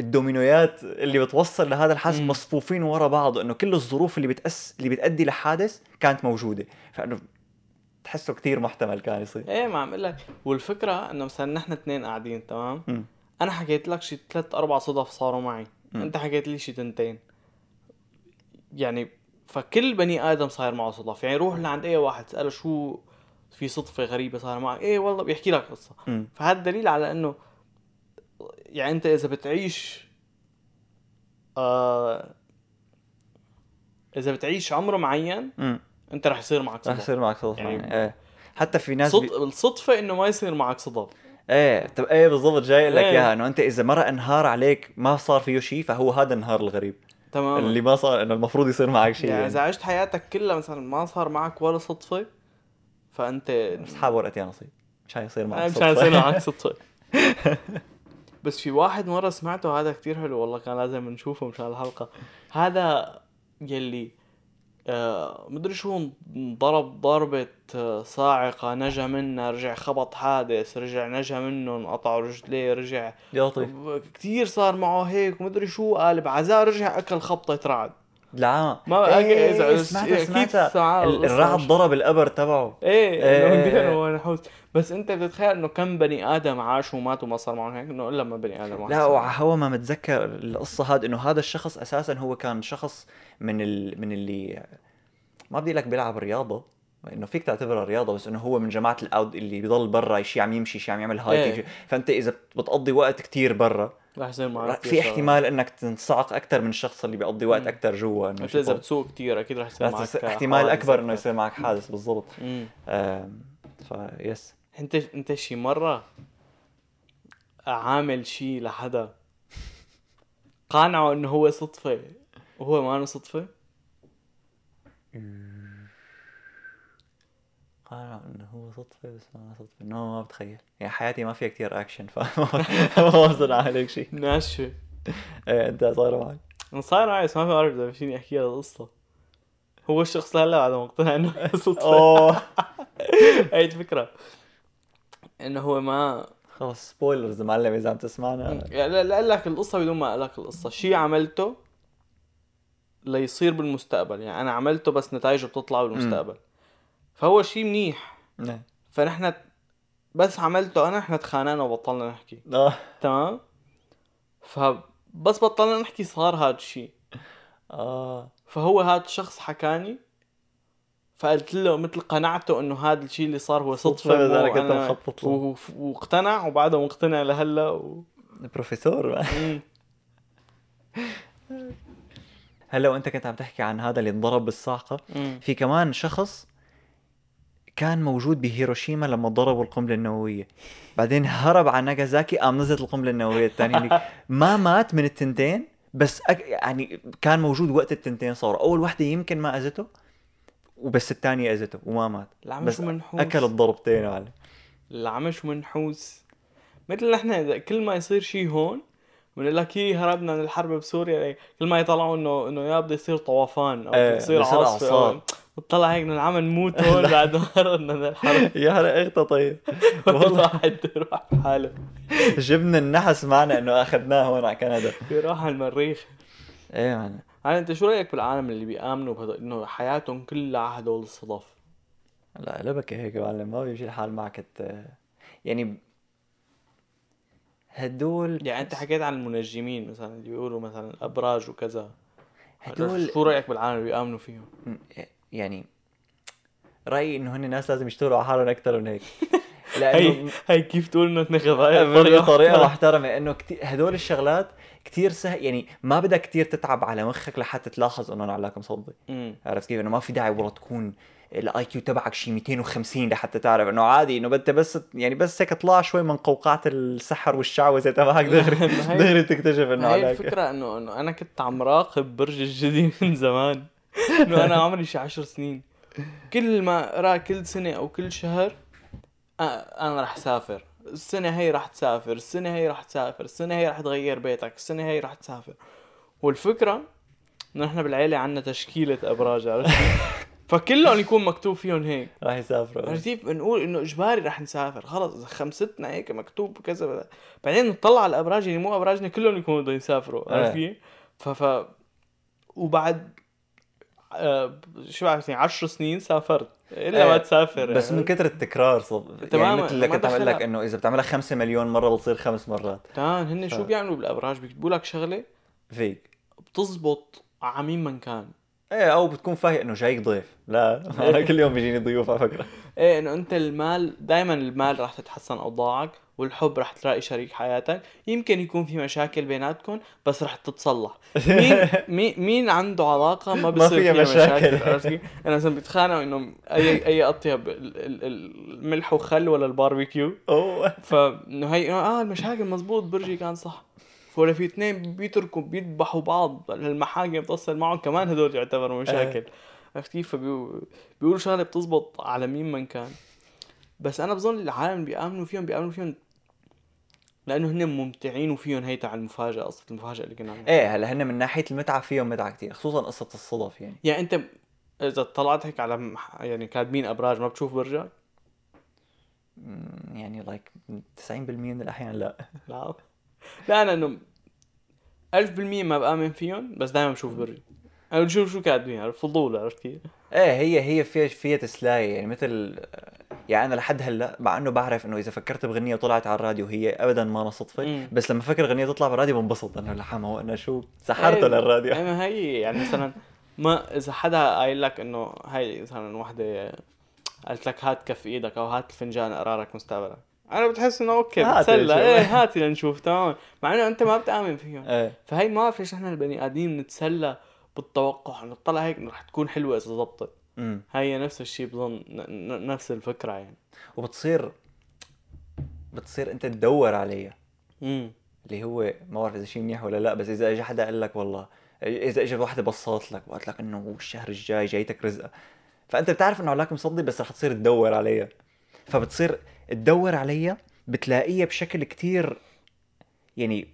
الدومينويات اللي بتوصل لهذا الحادث
مم.
مصفوفين ورا بعض إنه كل الظروف اللي بتأس اللي بتأدي لحادث كانت موجودة. فإنه تحسه كثير محتمل كان يصير.
إيه ما عم أقول لك. والفكرة إنه مثلا نحن اثنين قاعدين تمام؟
مم.
أنا حكيت لك شي ثلاث أربع صدف صاروا معي.
مم.
أنت حكيت لي شي تنتين. يعني فكل بني آدم صاير معه صدف يعني روح لعند أي واحد اساله شو في صدفة غريبة صار معك إيه والله بيحكي لك
قصة.
فهذا دليل على إنه يعني أنت إذا بتعيش آه إذا بتعيش عمر معين
مم.
أنت رح يصير معك
رح
صدف
يصير معك صدف
يعني
يعني إيه حتى في ناس
صد...
بي...
الصدفة إنه ما يصير معك صدف
إيه طب إيه بالضبط جاي لك
إيه.
إياها إنه أنت إذا مرة انهار عليك ما صار فيه شيء فهو هذا النهار الغريب
تمام
اللي ما صار إنه المفروض يصير معك شيء
يعني
يعني.
إذا عشت حياتك كلها مثلا ما صار معك ولا صدفة فأنت
بس ورقه يا نصيب مش حيصير معك
أنا مش. حيصير معك صدفة. بس في واحد مرة سمعته هذا كتير حلو والله كان لازم نشوفه مشان الحلقة. هذا يلي مدري شو انضرب ضربة آه، صاعقة نجا منها رجع خبط حادث رجع نجا منه انقطعوا رجليه رجع
يا
كتير صار معه هيك ومدري شو قال بعزاء رجع أكل خبطة رعد.
لا
ما-
إيه
إذا-
سمعتها
أكيد
سمعتها.
سمعها
ال-
القصة
الرعد ضرب القبر تبعه. إيه إيه،
إيه،
إيه.
هو نحوس بس أنت بتتخيل إنه كم بني آدم عاشوا وماتوا ما صار معهم هيك؟ إنه إلا ما بني آدم واحد
لا
معه.
وهو ما متذكر القصة هاد إنه هذا الشخص أساسا هو كان شخص من ال... من اللي ما بدي لك بيلعب رياضة إنه فيك تعتبرها رياضة بس إنه هو من جماعة ال outdoor اللي بيضل برا شيء عم يمشي شيء عم يعمل hiking
إيه.
فأنت إذا بتقضي وقت كتير برا
رح يصير معك
في. احتمال إنك تنصعق أكثر من الشخص اللي بيقضي وقت. أكثر جوا
إنه
إذا
بتسوق كتير أكيد رح يصير معك
تصير- احتمال أكبر
إنه.
يصير معك حادث بالضبط ف yes
انت أنت شي مرة عامل شي لحدا قانعه إنه هو صدفة وهو ما صدفة
قال إنه هو صدفة بس ما صدفة. إنه ما بتخيل. يعني حياتي ما فيها كتير اكشن فما بصير عليك شيء
ناشفة.
إيه أنت صاير معك
أنا صاير معي بس ما بعرف إذا فيني أحكي هذا القصة. هو الشخص لهلا بعد ما مقتنع إنه صدفة.
أوه.
هي الفكرة. إنه هو ما
خلص سبويلرز معلم إذا عم تسمعنا.
يعني لا- لا لك القصة بدون ما أقول لك القصة. شيء عملته ليصير بالمستقبل. يعني أنا عملته بس نتائجه بتطلع بالمستقبل. فهو شيء منيح
نعم.
فنحن بس عملته أنا إحنا تخانقنا وبطلنا نحكي
آه
تمام فبس بطلنا نحكي صار هذا الشيء
آه
فهو هذا الشخص حكاني فقلت له مثل قنعته إنه هذا الشيء اللي صار هو
صدفة
مو
كنت مخطط له.
واقتنع وبعده مقتنع لهلا و...
بروفيسور. هلا وأنت كنت عم تحكي عن هذا اللي انضرب بالصاعقه. في كمان شخص كان موجود بهيروشيما لما ضربوا القنبلة النووية. بعدين هرب على ناغازاكي قام نزلت القنبلة النووية الثانية. ما مات من التنتين بس أك... يعني كان موجود وقت التنتين صاروا أول وحدة يمكن ما أذته وبس الثانية أذته وما مات.
العمى
بس
شو منحوس
أكل الضربتين يا معلم
العمى شو منحوس مثل نحن إذا كل ما يصير شيء هون بنقول لك هي هربنا من الحرب بسوريا كل ما يطلعوا انه إنه يا بده يصير طوفان أو
إيه،
بده
بده يصير
عاصفة بتطلع هيك انه العمى نموت هون بعد ما هربنا من الحرب
يا هلا اغتى طيب.
والله. واحد يروح بحاله
جبنا النحس معنا إنه أخذناه هون على كندا.
يروح على المريخ.
إيه معنا.
يعني أنت شو رأيك بالعالم اللي بيآمنوا بهدول إنه حياتهم كلها هدول الصدف؟
لا لبكة هيك يا معلم ما بيمشي الحال معك ت... يعني هدول
يعني أنت حكيت عن المنجمين مثلا اللي بيقولوا مثلا الأبراج وكذا.
هدول
شو رأيك بالعالم اللي بيآمنوا فيهم؟
يعني رأيي انه هن ناس لازم يشتغلوا على حالهم أكثر من هيك.
هي
لأنه
هي كيف تقول إنه اثنين غباية
بطريقه محترمة إنه كتير هدول الشغلات كتير سهل يعني ما بدك كتير تتعب على مخك لحتى تلاحظ إنه علاقه مصدي
امم
عرفت كيف؟ إنه ما في داعي والله تكون ال IQ تبعك شي 250 لحتى تعرف إنه عادي إنه انت بس يعني بس هيك طلع شوي من قوقعة السحر والشعوذة تبعك. دغري دغري تكتشف إنه
هي الفكرة انه إنه أنا كنت عم راقب برج الجدي من زمان. إنه أنا عمري شي عشر سنين. كل ما ارى كل سنة أو كل شهر أنا رح سافر. السنة هي رح تسافر السنة هي رح تسافر السنة هي رح تغير بيتك السنة هي رح تسافر. والفكرة إنه إحنا بالعيلة عنا تشكيلة أبراج عرفت؟ فكلهم يكون مكتوب فيهم هيك.
راح يسافروا.
عرفت كيف؟ بنقول إنه إجباري رح نسافر. خلص إذا خمستنا هيك مكتوب كذا بعدين نطلع على الأبراج اللي مو أبراجنا كلهم يكونوا بدهم يسافروا. عرفت
إيه.
كيف؟ ف ف وبعد شو بعرفني 10 سنين سافرت إلا ما
إيه.
تسافر
بس من
يعني.
كتر التكرار صب يعني
تماماً،
مثل اللي
ما
كنت عم لك. إنه إذا بتعملها 5 مليون مرة بتصير خمس مرات
تمام هن
ف-
شو بيعملوا بالأبراج بيكتبوا لك شغلة
فيك
بتزبط على مين من كان
إيه أو بتكون فاهم إنه جايك ضيف. لا أنا كل يوم بيجيني ضيوف على فكرة.
إيه إنه أنت المال دائما المال راح تتحسن أوضاعك والحب راح تلاقي شريك حياتك. يمكن يكون في مشاكل بيناتكم بس راح تتصلح. مين مين مين عنده علاقة ما بصير
فيها مشاكل.
مشاكل؟ أنا مثلا بيتخانقوا إنه أي أي أطيب ال- ال- ال- الملح وخل ولا الباربيكيو.
أوه.
فإنه هي آه المشاكل مزبوط برجي كان صح. ولا في اثنين بيتركوا بيذبحوا بعض المحاكم بتصل معهم كمان هدول يعتبروا مشاكل. عرفت كيف؟ فبيقولوا بيقولوا شغلة بتزبط على مين من كان. بس أنا بظن العالم اللي بيآمنوا فيهم بيآمنوا فيهم لأنه هن ممتعين وفيهم هي تاع المفاجأة قصة المفاجأة اللي كنا.
إيه هلا هن من ناحية المتعة فيهم متعة كثير خصوصا قصة الصدف يعني.
يعني أنت إذا طلعت هيك على مح- يعني كاتبين أبراج ما بتشوف برجك
يعني لايك 90% من الأحيان لا.
لا. لا أنا انه 1000% ما بآمن فيهم بس دائما بشوف برجي أنا بشوف شو كاتبين عرفت؟ فضول عرفت كيف؟
إيه هي هي فيها فيها تسلايه يعني مثل يعني أنا لحد هلأ مع إنه بعرف إنه إذا فكرت بغنية وطلعت على الراديو هي ابدا ما أنا صدفه. بس لما فكر غنية تطلع بالراديو بنبسط. انه لحما هو أنا شو سحرته
إيه،
للراديو
إيه، ما هي يعني مثلا ما إذا حدا قايل لك إنه هاي مثلا وحدة قالت لك هات كف إيدك أو هات الفنجان اقرارك مستقبلك أنا بتحس انه
أوكي
بتسلى. إيه هاتي لنشوف تمام. مع إنه أنت ما بتآمن فيهم.
إيه.
فهي ما بعرف ليش نحن البني آدمين نتسلى بالتوقع. نطلع هيك رح تكون حلوة إذا
امم
هي نفس الشيء بظن نفس الفكرة يعني.
وبتصير بتصير أنت تدور عليها.
امم
اللي هو ما بعرف إذا شيء منيح ولا لأ بس إذا اجى حدا قال لك والله إذا اجى وحده بصات لك وقالت لك إنه الشهر الجاي جايتك رزقة. فأنت بتعرف إنه علاقه مصدي بس رح تصير تدور عليها. فبتصير تدور عليها بتلاقيها بشكل كتير يعني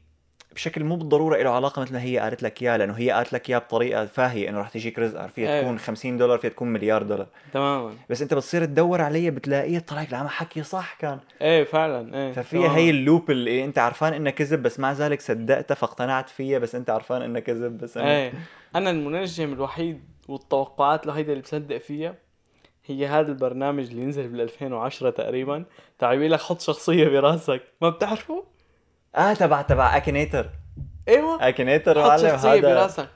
بشكل مو بالضرورة له علاقة مثل ما هي قالت لك اياه لأنه هي قالت لك اياه بطريقة فاهية إنه رح تجيك رزقه فيها
إيه.
تكون 50 دولار فيها تكون مليار دولار.
تماما.
بس أنت بتصير تدور عليها بتلاقيها طلعت عم حكي صح كان.
إيه فعلا إيه.
ففيها. هي اللوب اللي أنت عرفان إنها كذب بس مع ذلك صدقتها فاقتنعت فيها بس أنت عرفان إنها كذب بس أنا...
إيه. أنا المنجم الوحيد والتوقعات الوحيدة اللي بصدق فيها هي هذا البرنامج اللي نزل بال 2010 تقريبا. تاع لك حط شخصية براسك. ما بتعرفه؟
آه تبع تبع اكينيتر
إيوه.
اكينيتر
حط شخصية
هذا
براسك.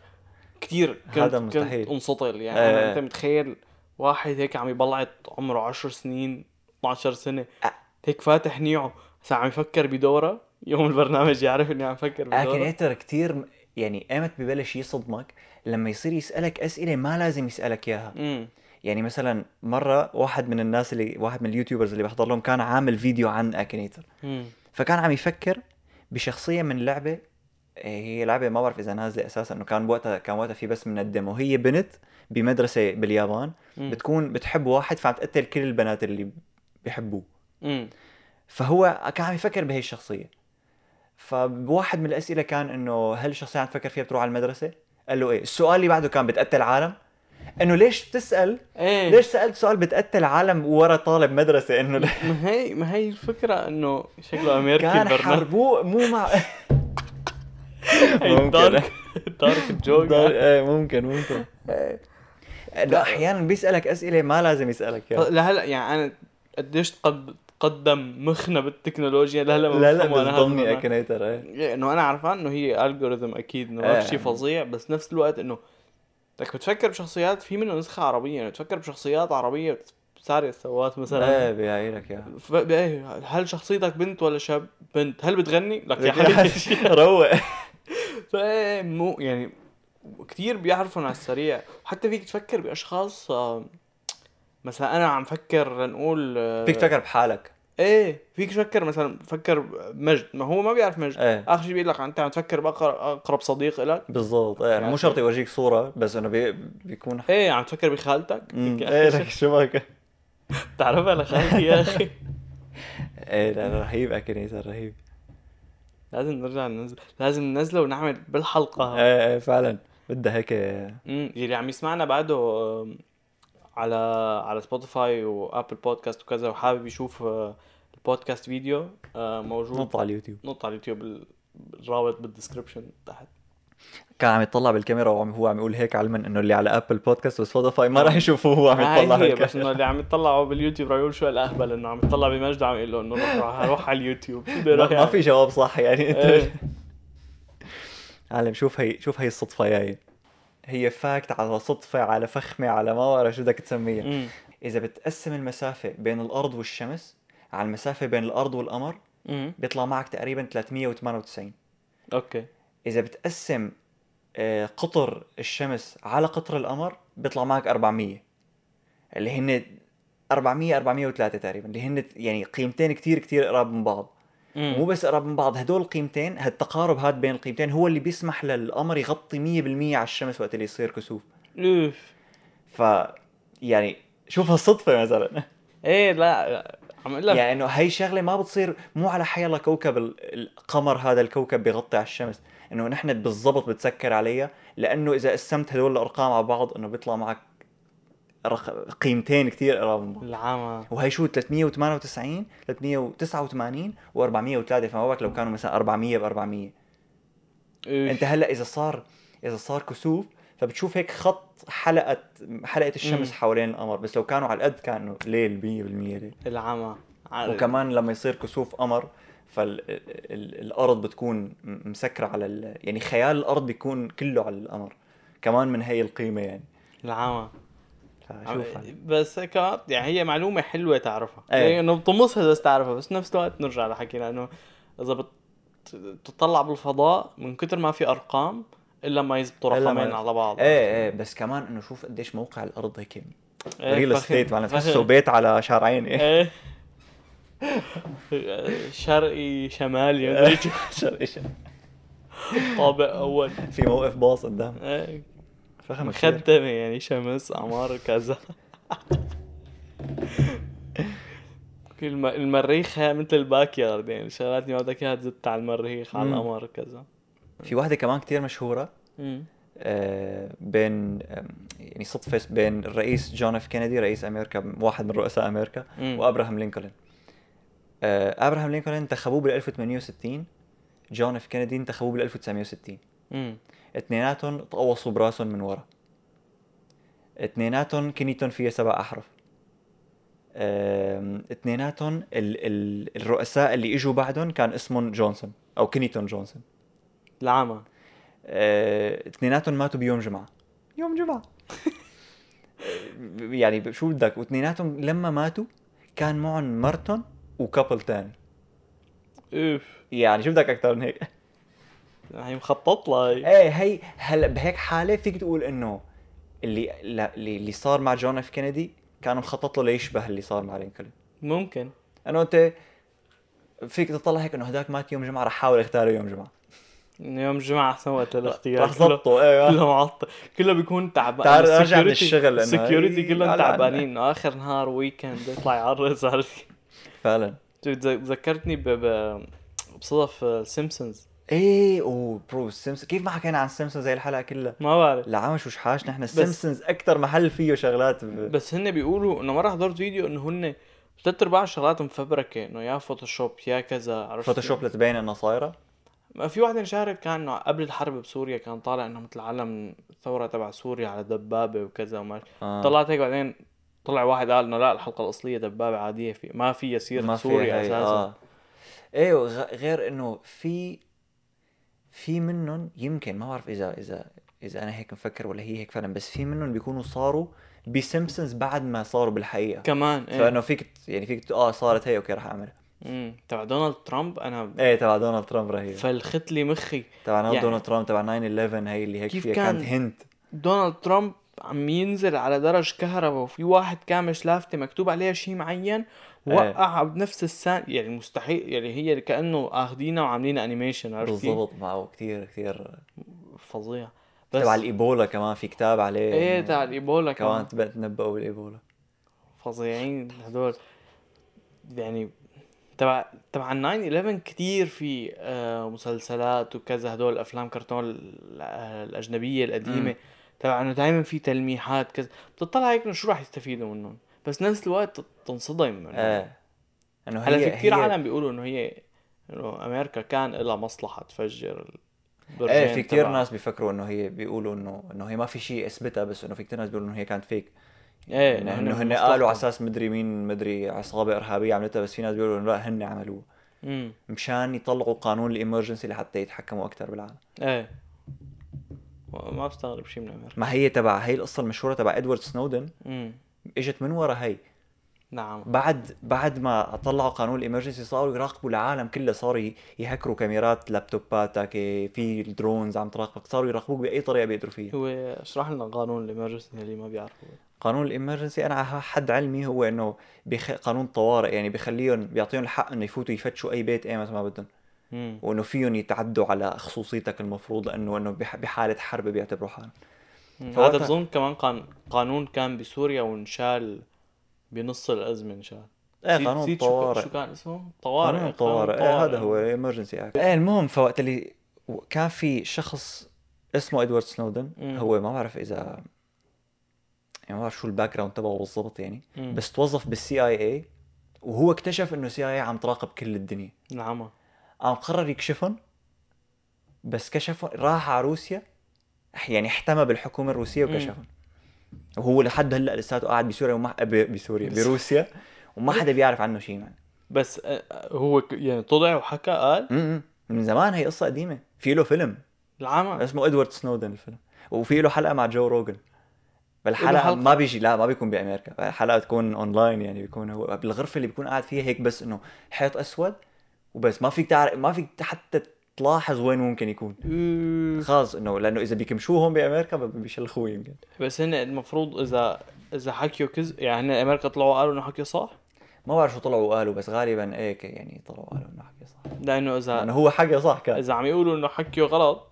كثير كنت
هذا
كنت
مستحيل.
انسطل يعني. أنا أنت متخيل واحد هيك عم يبلعط عمره 10 سنين 12 سنة.
أ-
هيك فاتح نيعه. هسا عم يفكر بدورا. يوم البرنامج يعرف إني عم يفكر بدورا.
اكينيتر كتير يعني ايمت ببلش يصدمك. لما يصير يسألك أسئلة ما لازم
يسألك
إياها. مثلا مرة واحد من الناس اللي واحد من ال YouTubers اللي بحضر لهم كان عامل فيديو عن اكينيتر
امم
فكان عم يفكر بشخصية من لعبة إيه، هي لعبة ما بعرف إذا نازلة أساسا إنه كان وقتها كان وقتها في بس من ال demo. هي بنت بمدرسة باليابان.
مم.
بتكون بتحب واحد فعم تقتل كل البنات اللي بيحبوه.
امم
فهو كان عم يفكر بهي الشخصية. فبواحد من الأسئلة كان إنه هل الشخصية عم تفكر فيها بتروح على المدرسة؟ قال له إيه السؤال اللي بعده كان بتقتل عالم. إنه ليش بتسأل؟
إيه.
ليش سألت سؤال بتقتل عالم ورا طالب مدرسة؟ إنه
ما هي ما هي الفكرة إنه شكله امريكي
كان حربوه مو مع ممكن.
دارك جوك
إيه ممكن ممكن. لا أحيانا بيسألك أسئلة ما لازم يسألك اياها
لهلا يعني أنا قديش. تقدم مخنا بالتكنولوجيا؟ لهلا ما
لا لا بصدمني
المعنى.
اكينيتر إيه.
إيه، إنه أنا عرفان إنه هي algorithm أكيد إنه ما
إيه.
شيء فظيع بس نفس الوقت إنه بدك بتفكر بشخصيات في منه نسخة عربية يعني بتفكر بشخصيات عربية سارية السواس مثلا.
إيه بيعينك اياها
ف... إيه، هل شخصيتك بنت ولا شاب؟ بنت، هل بتغني؟ لك يا حبيبي.
روق.
فايه مو يعني كثير بيعرفون على السريع. حتى فيك تفكر بأشخاص آه، مثلا أنا عم فكر لنقول آه،
فيك تفكر بحالك.
إيه فيك تفكر مثلا فكر مجد. ما هو ما بيعرف مجد.
إيه.
آخر شيء بيقول لك انت عم تفكر باقرب أقرب صديق لك
بالضبط. إيه مو شرط يورجيك صورة بس إنه بي... بيكون
إيه عم تفكر بخالتك.
إيه لك شو
بتعرفها لخالتي يا أخي.
إيه لا رهيب Akinator رهيب.
لازم نرجع ننزل لازم ننزله ونعمل بالحلقة.
إيه إيه فعلا. بدها هيك
امم اللي عم يسمعنا بعده على على Spotify و Apple Podcasts وكذا وحابب يشوف آه، ال podcast video آه، موجود
نط على اليوتيوب.
نط على اليوتيوب ال- الرابط بال description تحت.
كان عم يطلع بالكاميرا وعم هو عم يقول هيك علما إنه اللي على Apple Podcasts و Spotify ما راح يشوفوه هو عم يطلع
هي هي
هيك.
بس إنه اللي عم يطلعوا باليوتيوب راح يقول شو الأهبل إنه عم يطلع بمجد عم يقول له إنه روح روح- روح على اليوتيوب.
ما, ما
يعمل؟
في جواب صح يعني. انت
إيه.
عالم شوف هي شوف هي الصدفة جاي هي fact على صدفة على فخمة على ما بعرف شو بدك تسميها. إذا بتقسم المسافة بين الأرض والشمس على المسافة بين الأرض والقمر. بيطلع معك تقريبا 398
أوكي
إذا بتقسم آه، قطر الشمس على قطر القمر بيطلع معك 400 اللي هن 400 403 تقريبا اللي هن يعني قيمتين كتير كتير قراب من بعض. مو بس قراب من بعض هدول القيمتين هالتقارب هاد بين القيمتين هو اللي بيسمح للقمر يغطي 100% على الشمس وقت اللي يصير كسوف.
أوف.
ف يعني شوف هالصدفة مثلا.
إيه لا عم أقول لك.
يعني إنه هي شغلة ما بتصير مو على حيالله كوكب ال- القمر هذا الكوكب بيغطي على الشمس. إنه نحن بالضبط بتسكر عليها لأنه إذا قسمت هدول الأرقام على بعض إنه بيطلع معك رق... قيمتين كثير قراب من بعض.
العامة.
وهي شو 398 389 و403 فما بالك لو كانوا مثلا 400 ب 400
اوف.
أنت هلأ إذا صار إذا صار كسوف فبتشوف هيك خط حلقة حلقة الشمس
مم.
حوالين القمر. بس لو كانوا على القد كانوا ليل 100% ليل.
العامة. عارف.
وكمان لما يصير كسوف قمر فالارض بتكون مسكرة على ال... يعني خيال الأرض بيكون كله على القمر. كمان من هي القيمة يعني.
العامة.
فشوف
بس كمان يعني هي معلومة حلوة تعرفها.
إيه.
يعني إنه بتطمسها بس تعرفها بس نفس الوقت نرجع لحكينا انه إذا بت- بتطلع بالفضاء من كتر ما في أرقام إلا ما يزبطوا رقمين على بعض.
إيه إيه بس كمان إنه شوف قديش موقع الأرض هيك.
إيه،
ريل
فخم-
استيت معنا
فخم.
تحسه بيت على شارعين إيه
إيه. شرقي شمالي مدري شو.
شرقي شرقي.
طابق أول.
في موقف باص قدام. إيه. كثير
مخدمة يعني شمس قمر كذا الم- المريخ هي مثل ال backyard يعني شغلات اللي ما بدك إياها تزت على المريخ على. القمر كذا
في واحدة كمان كتير مشهورة. آه، بين يعني صدفة بين الرئيس جون إف كينيدي رئيس أمريكا واحد من رؤساء أمريكا
مم.
وأبراهام لينكولن آه، أبراهام لينكولن انتخبوه بال 1860 جون إف كينيدي انتخبوه بال 1960
مم.
اثنيناتهم تقوصوا براسهم من ورا. اثنيناتهم كنيتهم فيها سبع أحرف. اثنيناتهم ال ال الرؤساء اللي إجوا بعدهم كان اسمهم جونسون أو كنيتون جونسون.
العامة
اثنيناتهم ماتوا بيوم جمعة. يوم جمعة. يعني شو بدك؟ واثنيناتهم لما ماتوا كان معهم مرتهم و couple تاني.
أوف.
يعني شو بدك أكثر من هيك؟
هي مخطط لها هي.
إيه هي هلا بهيك حالة فيك تقول إنه اللي اللي اللي صار مع جون إف كينيدي كان مخطط له ليشبه اللي صار مع لينكولن.
ممكن.
انه انت فيك تطلع هيك إنه هداك مات يوم جمعة رح احاول أختاره يوم جمعة.
إنه يوم الجمعة احسن وقت للاختيار
رح ضبطه إيه.
كله معطل. كله بيكون تعبان.
تعال ارجع من الشغل
ال
security
كلهم. تعبانين. إنه آخر نهار weekend يطلع يعرس. عرفت
فعلا
ذكرتني. بصدف سيمبسونز
إيه اوه Bro ال Simpsons كيف ما حكينا عن السيمسونز زي الحلقة كلها؟
ما بعرف.
العمش وشحاش نحن السيمسونز أكثر محل فيه شغلات ب...
بس هن بيقولوا إنه مرة حضرت فيديو إنه هن ثلاث أرباع الشغلات مفبركه إنه يا Photoshop يا كذا عرفت
Photoshop لتبين إنها صايرة؟
ما في واحد انشهرت كان انه قبل الحرب بسوريا كان طالع انه مثل علم الثوره تبع سوريا على دبابة وكذا وما
آه.
طلعت هيك بعدين طلع واحد قال إنه لا الحلقة الأصلية دبابة عادية في ما في يسير
ما في
سوريا
هي-
أساسا.
آه. أيوه غ- غير إنه في في منهم يمكن ما بعرف اذا اذا إذا أنا هيك مفكر ولا هي هيك فعلا بس في منهم بيكونوا صاروا بسيمبسونز بعد ما صاروا بالحقيقة.
كمان إيه.
فإنه فيك يعني فيك آه صارت هي أوكي رح أعملها.
امم تبع دونالد ترامب أنا
إيه تبع دونالد ترامب رهيب
فلخت لي مخي.
تبع
يعني-
دونالد ترامب تبع 9 11 هي اللي هيك
كيف
فيها
كان-
كانت هنت
دونالد ترامب عم ينزل على درج كهرباء وفي واحد كامش لافتة مكتوب عليها شيء معين
إيه.
وقع بنفس السان يعني مستحيل يعني هي كأنه اخذينها وعاملينها انيميشن عرفت كيف؟
بالضبط معه كثير كثير
فظيع. بس
تبع الإيبولا كمان في كتاب عليه. إيه
تبع الإيبولا
كمان
كمان.
تنبؤوا بالإيبولا.
فظيعين هدول. يعني تبع تبع ال 9 11 كثير في آه، مسلسلات وكذا هدول أفلام كرتون ال- آه، الأجنبية
القديمة.
تبع إنه دائما في تلميحات كذا. بتطلع هيك شو راح يستفيدوا منهم؟ بس نفس الوقت تنصدم إنه
إيه. إنه
هلا في كثير عالم بيقولوا إنه هي إنه أمريكا كان لها مصلحة تفجر إيه
في
تبع-
ناس بيفكروا إنه هي بيقولوا انه إنه هي ما في شيء إثبتها بس إنه في كتير ناس بيقولوا إنه هي كانت فيك إيه
إنه
هن
مصلحتهم.
قالوا على أساس مدري مين مدري عصابة إرهابية عملتها بس في ناس بيقولوا إنه لا هن عملوها
امم
مشان يطلعوا قانون الإمرجنسي لحتى يتحكموا أكثر بالعالم.
إيه. ما بستغرب شيء من أمريكا.
ما هي تبع هي القصة المشهورة تبع إدوارد سنودن.
امم
إجت من ورا هي.
نعم.
بعد بعد ما طلعوا قانون ال emergency صاروا يراقبوا العالم كله صاروا يهكروا كاميرات laptopاتك إيه، في ال drones عم تراقبك صاروا يراقبوك بأي طريقة بيقدروا فيها.
هو اشرح لنا قانون ال emergency اللي ما بيعرفوا
قانون ال emergency أنا على حد علمي هو إنه بيخ... قانون طوارئ يعني بيخليهم بيعطيهم الحق إنه يفوتوا يفتشوا أي بيت ايمت ما بدهم. وإنه فيهم يتعدوا على خصوصيتك المفروض لأنه إنه بح... بحالة حرب بيعتبروا حالهم
هذا بظن كمان قان... قانون كان بسوريا وانشال بنص الأزمة انشال إيه
قانون
نسيت شو ك-
طوارئ.
شو كان اسمه؟ طوارئ
قانون طوارئ. إيه هذا هو emergency act إيه المهم فوقت اللي كان في شخص اسمه إدوارد سنودن.
مم.
هو ما بعرف اذا يعني ما بعرف شو ال background تبعه بالضبط يعني.
مم.
بس توظف بال CIA وهو اكتشف إنه ال CIA عم تراقب كل الدنيا.
نعم.
قام قرر يكشفهم بس كشفهم راح على روسيا. يعني احتمى بالحكومة الروسية وكشفهم وهو لحد هلأ لساته قاعد بسوريا وما بسوريا
بس-
بروسيا وما حدا بيعرف عنه شيء يعني.
بس آه، هو يعني طلع وحكى قال؟
م-م. من زمان هي قصة قديمة. في له فيلم.
العمى.
اسمه إدوارد سنودن الفيلم. وفي له حلقة مع جو روجن
بالحلقة؟
ما بيجي لا ما بيكون بأمريكا. الحلقة تكون اونلاين يعني بيكون هو بالغرفة اللي بيكون قاعد فيها هيك بس إنه حيط أسود وبس. ما فيك تعرف ما فيك حتى تلاحظ وين ممكن يكون. خلص إنه لأنه إذا بيكمشوه هون بامريكا بيشلخوه يمكن
بس هن المفروض اذا إذا حكيوا كذب يعني هن أمريكا طلعوا قالوا إنه حكي صح
ما بعرف شو طلعوا وقالوا بس غالبا هيك يعني طلعوا وقالوا إنه حكي صح
لأنه اذا
لأنه هو حكي صح كان
إذا عم يقولوا إنه حكيوا غلط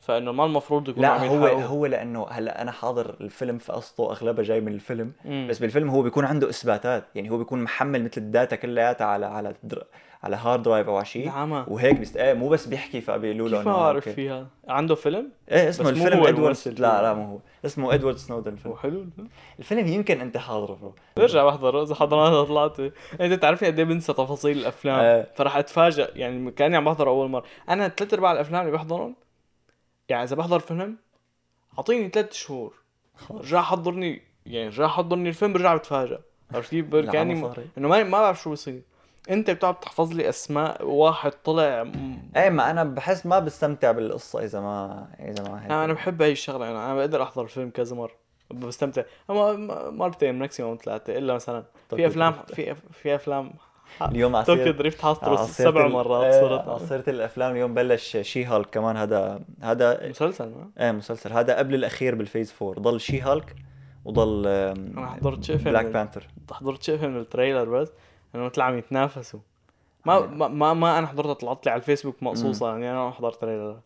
فإنه ما المفروض يكونوا
لا
عم
هو
يحاولوا.
هو لأنه هلأ أنا حاضر الفيلم في قصته اغلبها جاي من الفيلم
مم.
بس بالفيلم هو بيكون عنده إثباتات يعني هو بيكون محمل مثل ال data كلياتها على على. على hard drive أو على شيء.
نعم.
وهيك بس إيه مو بس بيحكي فبيقولوا له
كيف بعرف. فيها؟ عنده فيلم؟
إيه اسمه الفيلم ادوارد لا. لا مو هو. اسمه إدوارد سنودن الفيلم.
هو حلو الفيلم.
الفيلم يمكن أنت حاضره.
برجع بحضره إذا حضرناه طلعت. انت تعرفني قد إيه بنسى تفاصيل الأفلام.
آه.
فراح اتفاجئ يعني كأني عم بحضر أول مرة. أنا ثلاث أرباع الأفلام اللي بحضرهم يعني إذا بحضر فيلم أعطيني ثلاث شهور. رجع حضرني يعني رجع حضرني الفيلم برجع بتفاجئ عرفت كيف؟
لا، كأني.
إنه ما ما بعرف شو بصير. انت بتقعد تحفظ لي اسماء واحد طلع م-
إيه ما أنا بحس ما بستمتع بالقصة إذا ما إذا ما هيك.
أنا أنا بحب هاي الشغله يعني أنا بقدر أحضر الفيلم كذا مرة بستمتع. أما م- مرتين maximum ثلاثة إلا مثلا في افلام. في في أفلام
اليوم على
Tokyo
Drift سيرة
سبع مرات
إيه،
صرت
على سيرة الأفلام اليوم بلش She-Hulk كمان هذا هذا
مسلسل ما؟
إيه مسلسل. هذا قبل الأخير بال Phase 4 ضل She-Hulk وضل
أنا حضرت شيء Black
Panther
حضرت شيء من ال trailer بس. انه مثل عم يتنافسوا. ما ما ما, ما أنا حضرتها طلعت لي على الفيسبوك مقصوصة يعني أنا حضرت trailer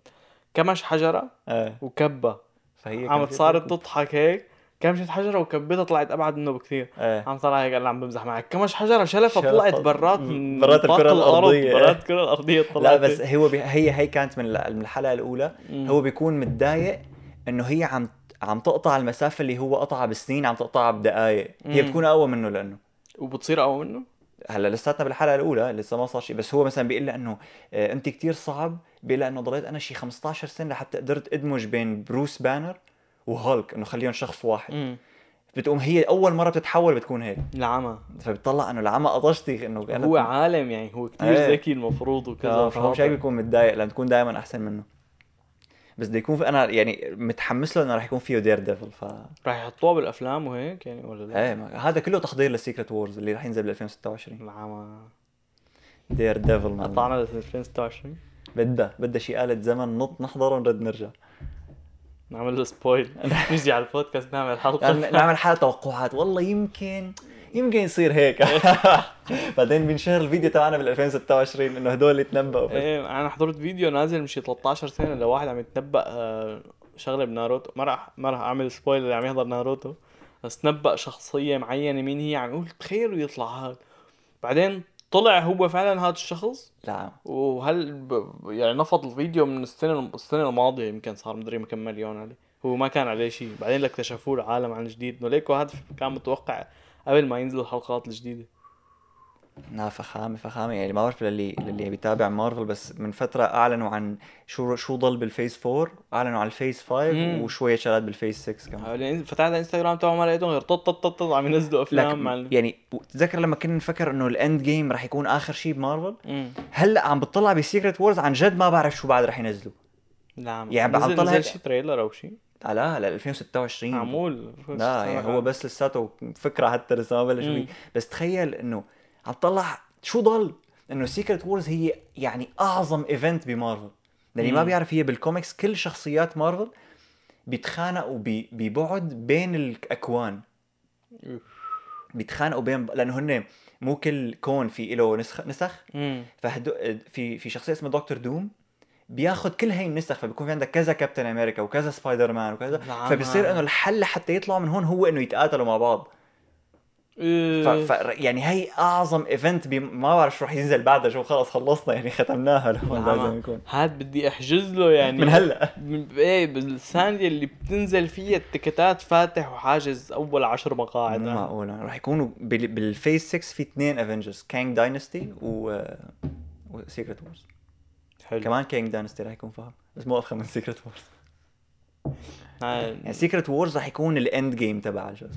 كمش حجرة
إيه.
وكبة.
فهي
عم صارت تضحك هيك. كمشت حجرة وكبتها طلعت أبعد منه بكثير.
إيه.
عم طلع هيك قال عم بمزح معك. كمش حجرة شلفها طلعت برات
برات
الأرض،
الأرضية.
برات الكرة الأرضية طلعت.
لا بس هو بي... هي هي كانت من ال- من الحلقة الأولى.
مم.
هو بيكون متضايق إنه هي عم عم تقطع المسافة اللي هو قطعها بسنين عم تقطعها بدقائق هي. بتكون أقوى منه لأنه.
وبتصير أقوى منه؟
هلا لساتنا بالحلقة الأولى لسه ما صار شيء بس هو مثلا بيقول لها إنه آه، أنت كتير صعب بيقول لها إنه ضليت أنا شي 15 سنة لحتى قدرت أدمج بين Bruce Banner و Hulk إنه خليهم شخص واحد.
امم
بتقوم هي أول مرة بتتحول بتكون هيك.
العمى.
فبتطلع إنه العمى قطشتي إنه
هو عالم يعني هو كثير
إيه.
ذكي المفروض وكذا
آه، فهو
وشاطر.
بيكون متضايق لأن تكون دائما أحسن منه. بس بده يكون في أنا يعني متحمس له إنه رح يكون فيه Daredevil ف
راح يحطوها بالأفلام وهيك يعني ولا لا؟
إيه ما- هذا كله تحضير لل Secret Wars اللي رح ينزل بال 2026
العمى
Daredevil
قطعنا ل 2026
بدها بدها شي آلة زمن نط نحضره ونرد نرجع.
نعمل له spoil نيجي على البودكاست نعمل
حلقة. نعمل حلقة توقعات. والله يمكن يمكن يصير هيك. بعدين بينشهر الفيديو تبعنا بال 2026 إنه هدول اللي تنبأوا.
إيه أنا حضرت فيديو نازل من شي 13 سنة لواحد عم يتنبأ آه، شغلة بناروتو. ما راح ما راح أعمل spoil اللي عم يحضر ناروتو. بس تنبأ شخصية معينة مين هي؟ عم يقول تخيلوا يطلع هذا بعدين طلع هو فعلا هذا الشخص.
لا.
وهل ب... يعني نفض الفيديو من السنة السنة الماضية يمكن صار مدري كم مليون عليه. هو ما كان عليه شيء. بعدين اكتشفوه العالم عن جديد. إنه ليكو هذا كان متوقع قبل ما ينزلوا الحلقات الجديدة.
لا فخامة فخامة. يعني ما بعرف للي للي بيتابع مارفل بس من فترة أعلنوا عن شو شو ضل بال Phase 4 أعلنوا عن ال Phase 5
مم.
وشوية شغلات بال Phase 6 كمان.
فتحت الانستغرام تبعه ما لقيتهم غير طط طط طط عم ينزلوا أفلام مع.
يعني تذكر لما كنا نفكر إنه ال Endgame رح يكون آخر شيء بمارفل. هلأ عم بتطلع ب Secret Wars عن جد ما بعرف شو بعد رح ينزلوا.
لا عم
يعني بعد
نزل,
طلع
نزل
هيك-
شي trailer أو شيء
لا لا 2026
معمول.
لا يعني هو بس لساته فكرة حتى لسه ما بلش. فيه بس تخيل إنه عم تطلع شو ضل؟ إنه Secret Wars هي يعني أعظم event بمارفل. للي ما
مم.
بيعرف هي بالكوميكس كل شخصيات مارفل بيتخانقوا ببعد بين الأكوان. بيتخانقوا بين لأنه هن مو كل كون في له نسخ نسخ. فهدو في في شخصية اسمها Doctor Doom بياخذ كل هي النسخ فبيكون في عندك كذا Captain America وكذا سبايدر مان وكذا. فبصير إنه الحل لحتى يطلعوا من هون هو إنه يتقاتلوا مع بعض. ف... ف... يعني هي أعظم event بي... ما بعرف شو رح ينزل بعدها شو خلص خلصنا يعني ختمناها لهون لازم يكون.
هاد بدي أحجز له يعني.
من هلأ.
من- إيه بالثانية اللي بتنزل فيها ال tickets فاتح وحاجز أول عشر مقاعد.
مو
أنا.
معقول رح يكونوا بال... بال Phase 6 في اثنين Avengers Kang Dynasty و و Secret Wars
حلو.
كمان Kang Dynasty رح يكون فاهم. بس مو افخم من Secret
Wars
يعني Secret Wars رح يكون ال Endgame تبع شو اسمه.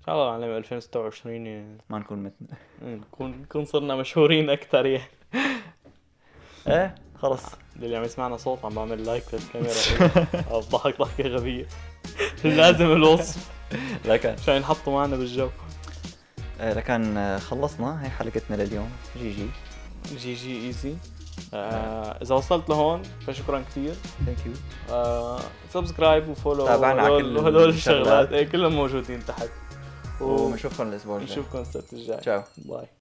إن شاء الله على 2026 يعني.
ما نكون متنا
نكون نكون صرنا مشهورين أكثر يعني.
إيه خلص
اللي عم يسمعنا صوت عم بعمل like للكاميرا أو بضحك ضحكة غبية. لازم الوصف.
لكن
عشان ينحطوا معنا بالجو؟
لكن آه، خلصنا هي حلقتنا لليوم.
GG. GG easy. آه إذا وصلت لهون فشكرا كثير
thank you
subscribe و follow
تابعنا على
وهدول-
كل
وهدول
الشغلات.
إيه كلهم موجودين تحت.
ونشوفكم الأسبوع الجاي.
ونشوفكم السبت الجاي.
ciao.
bye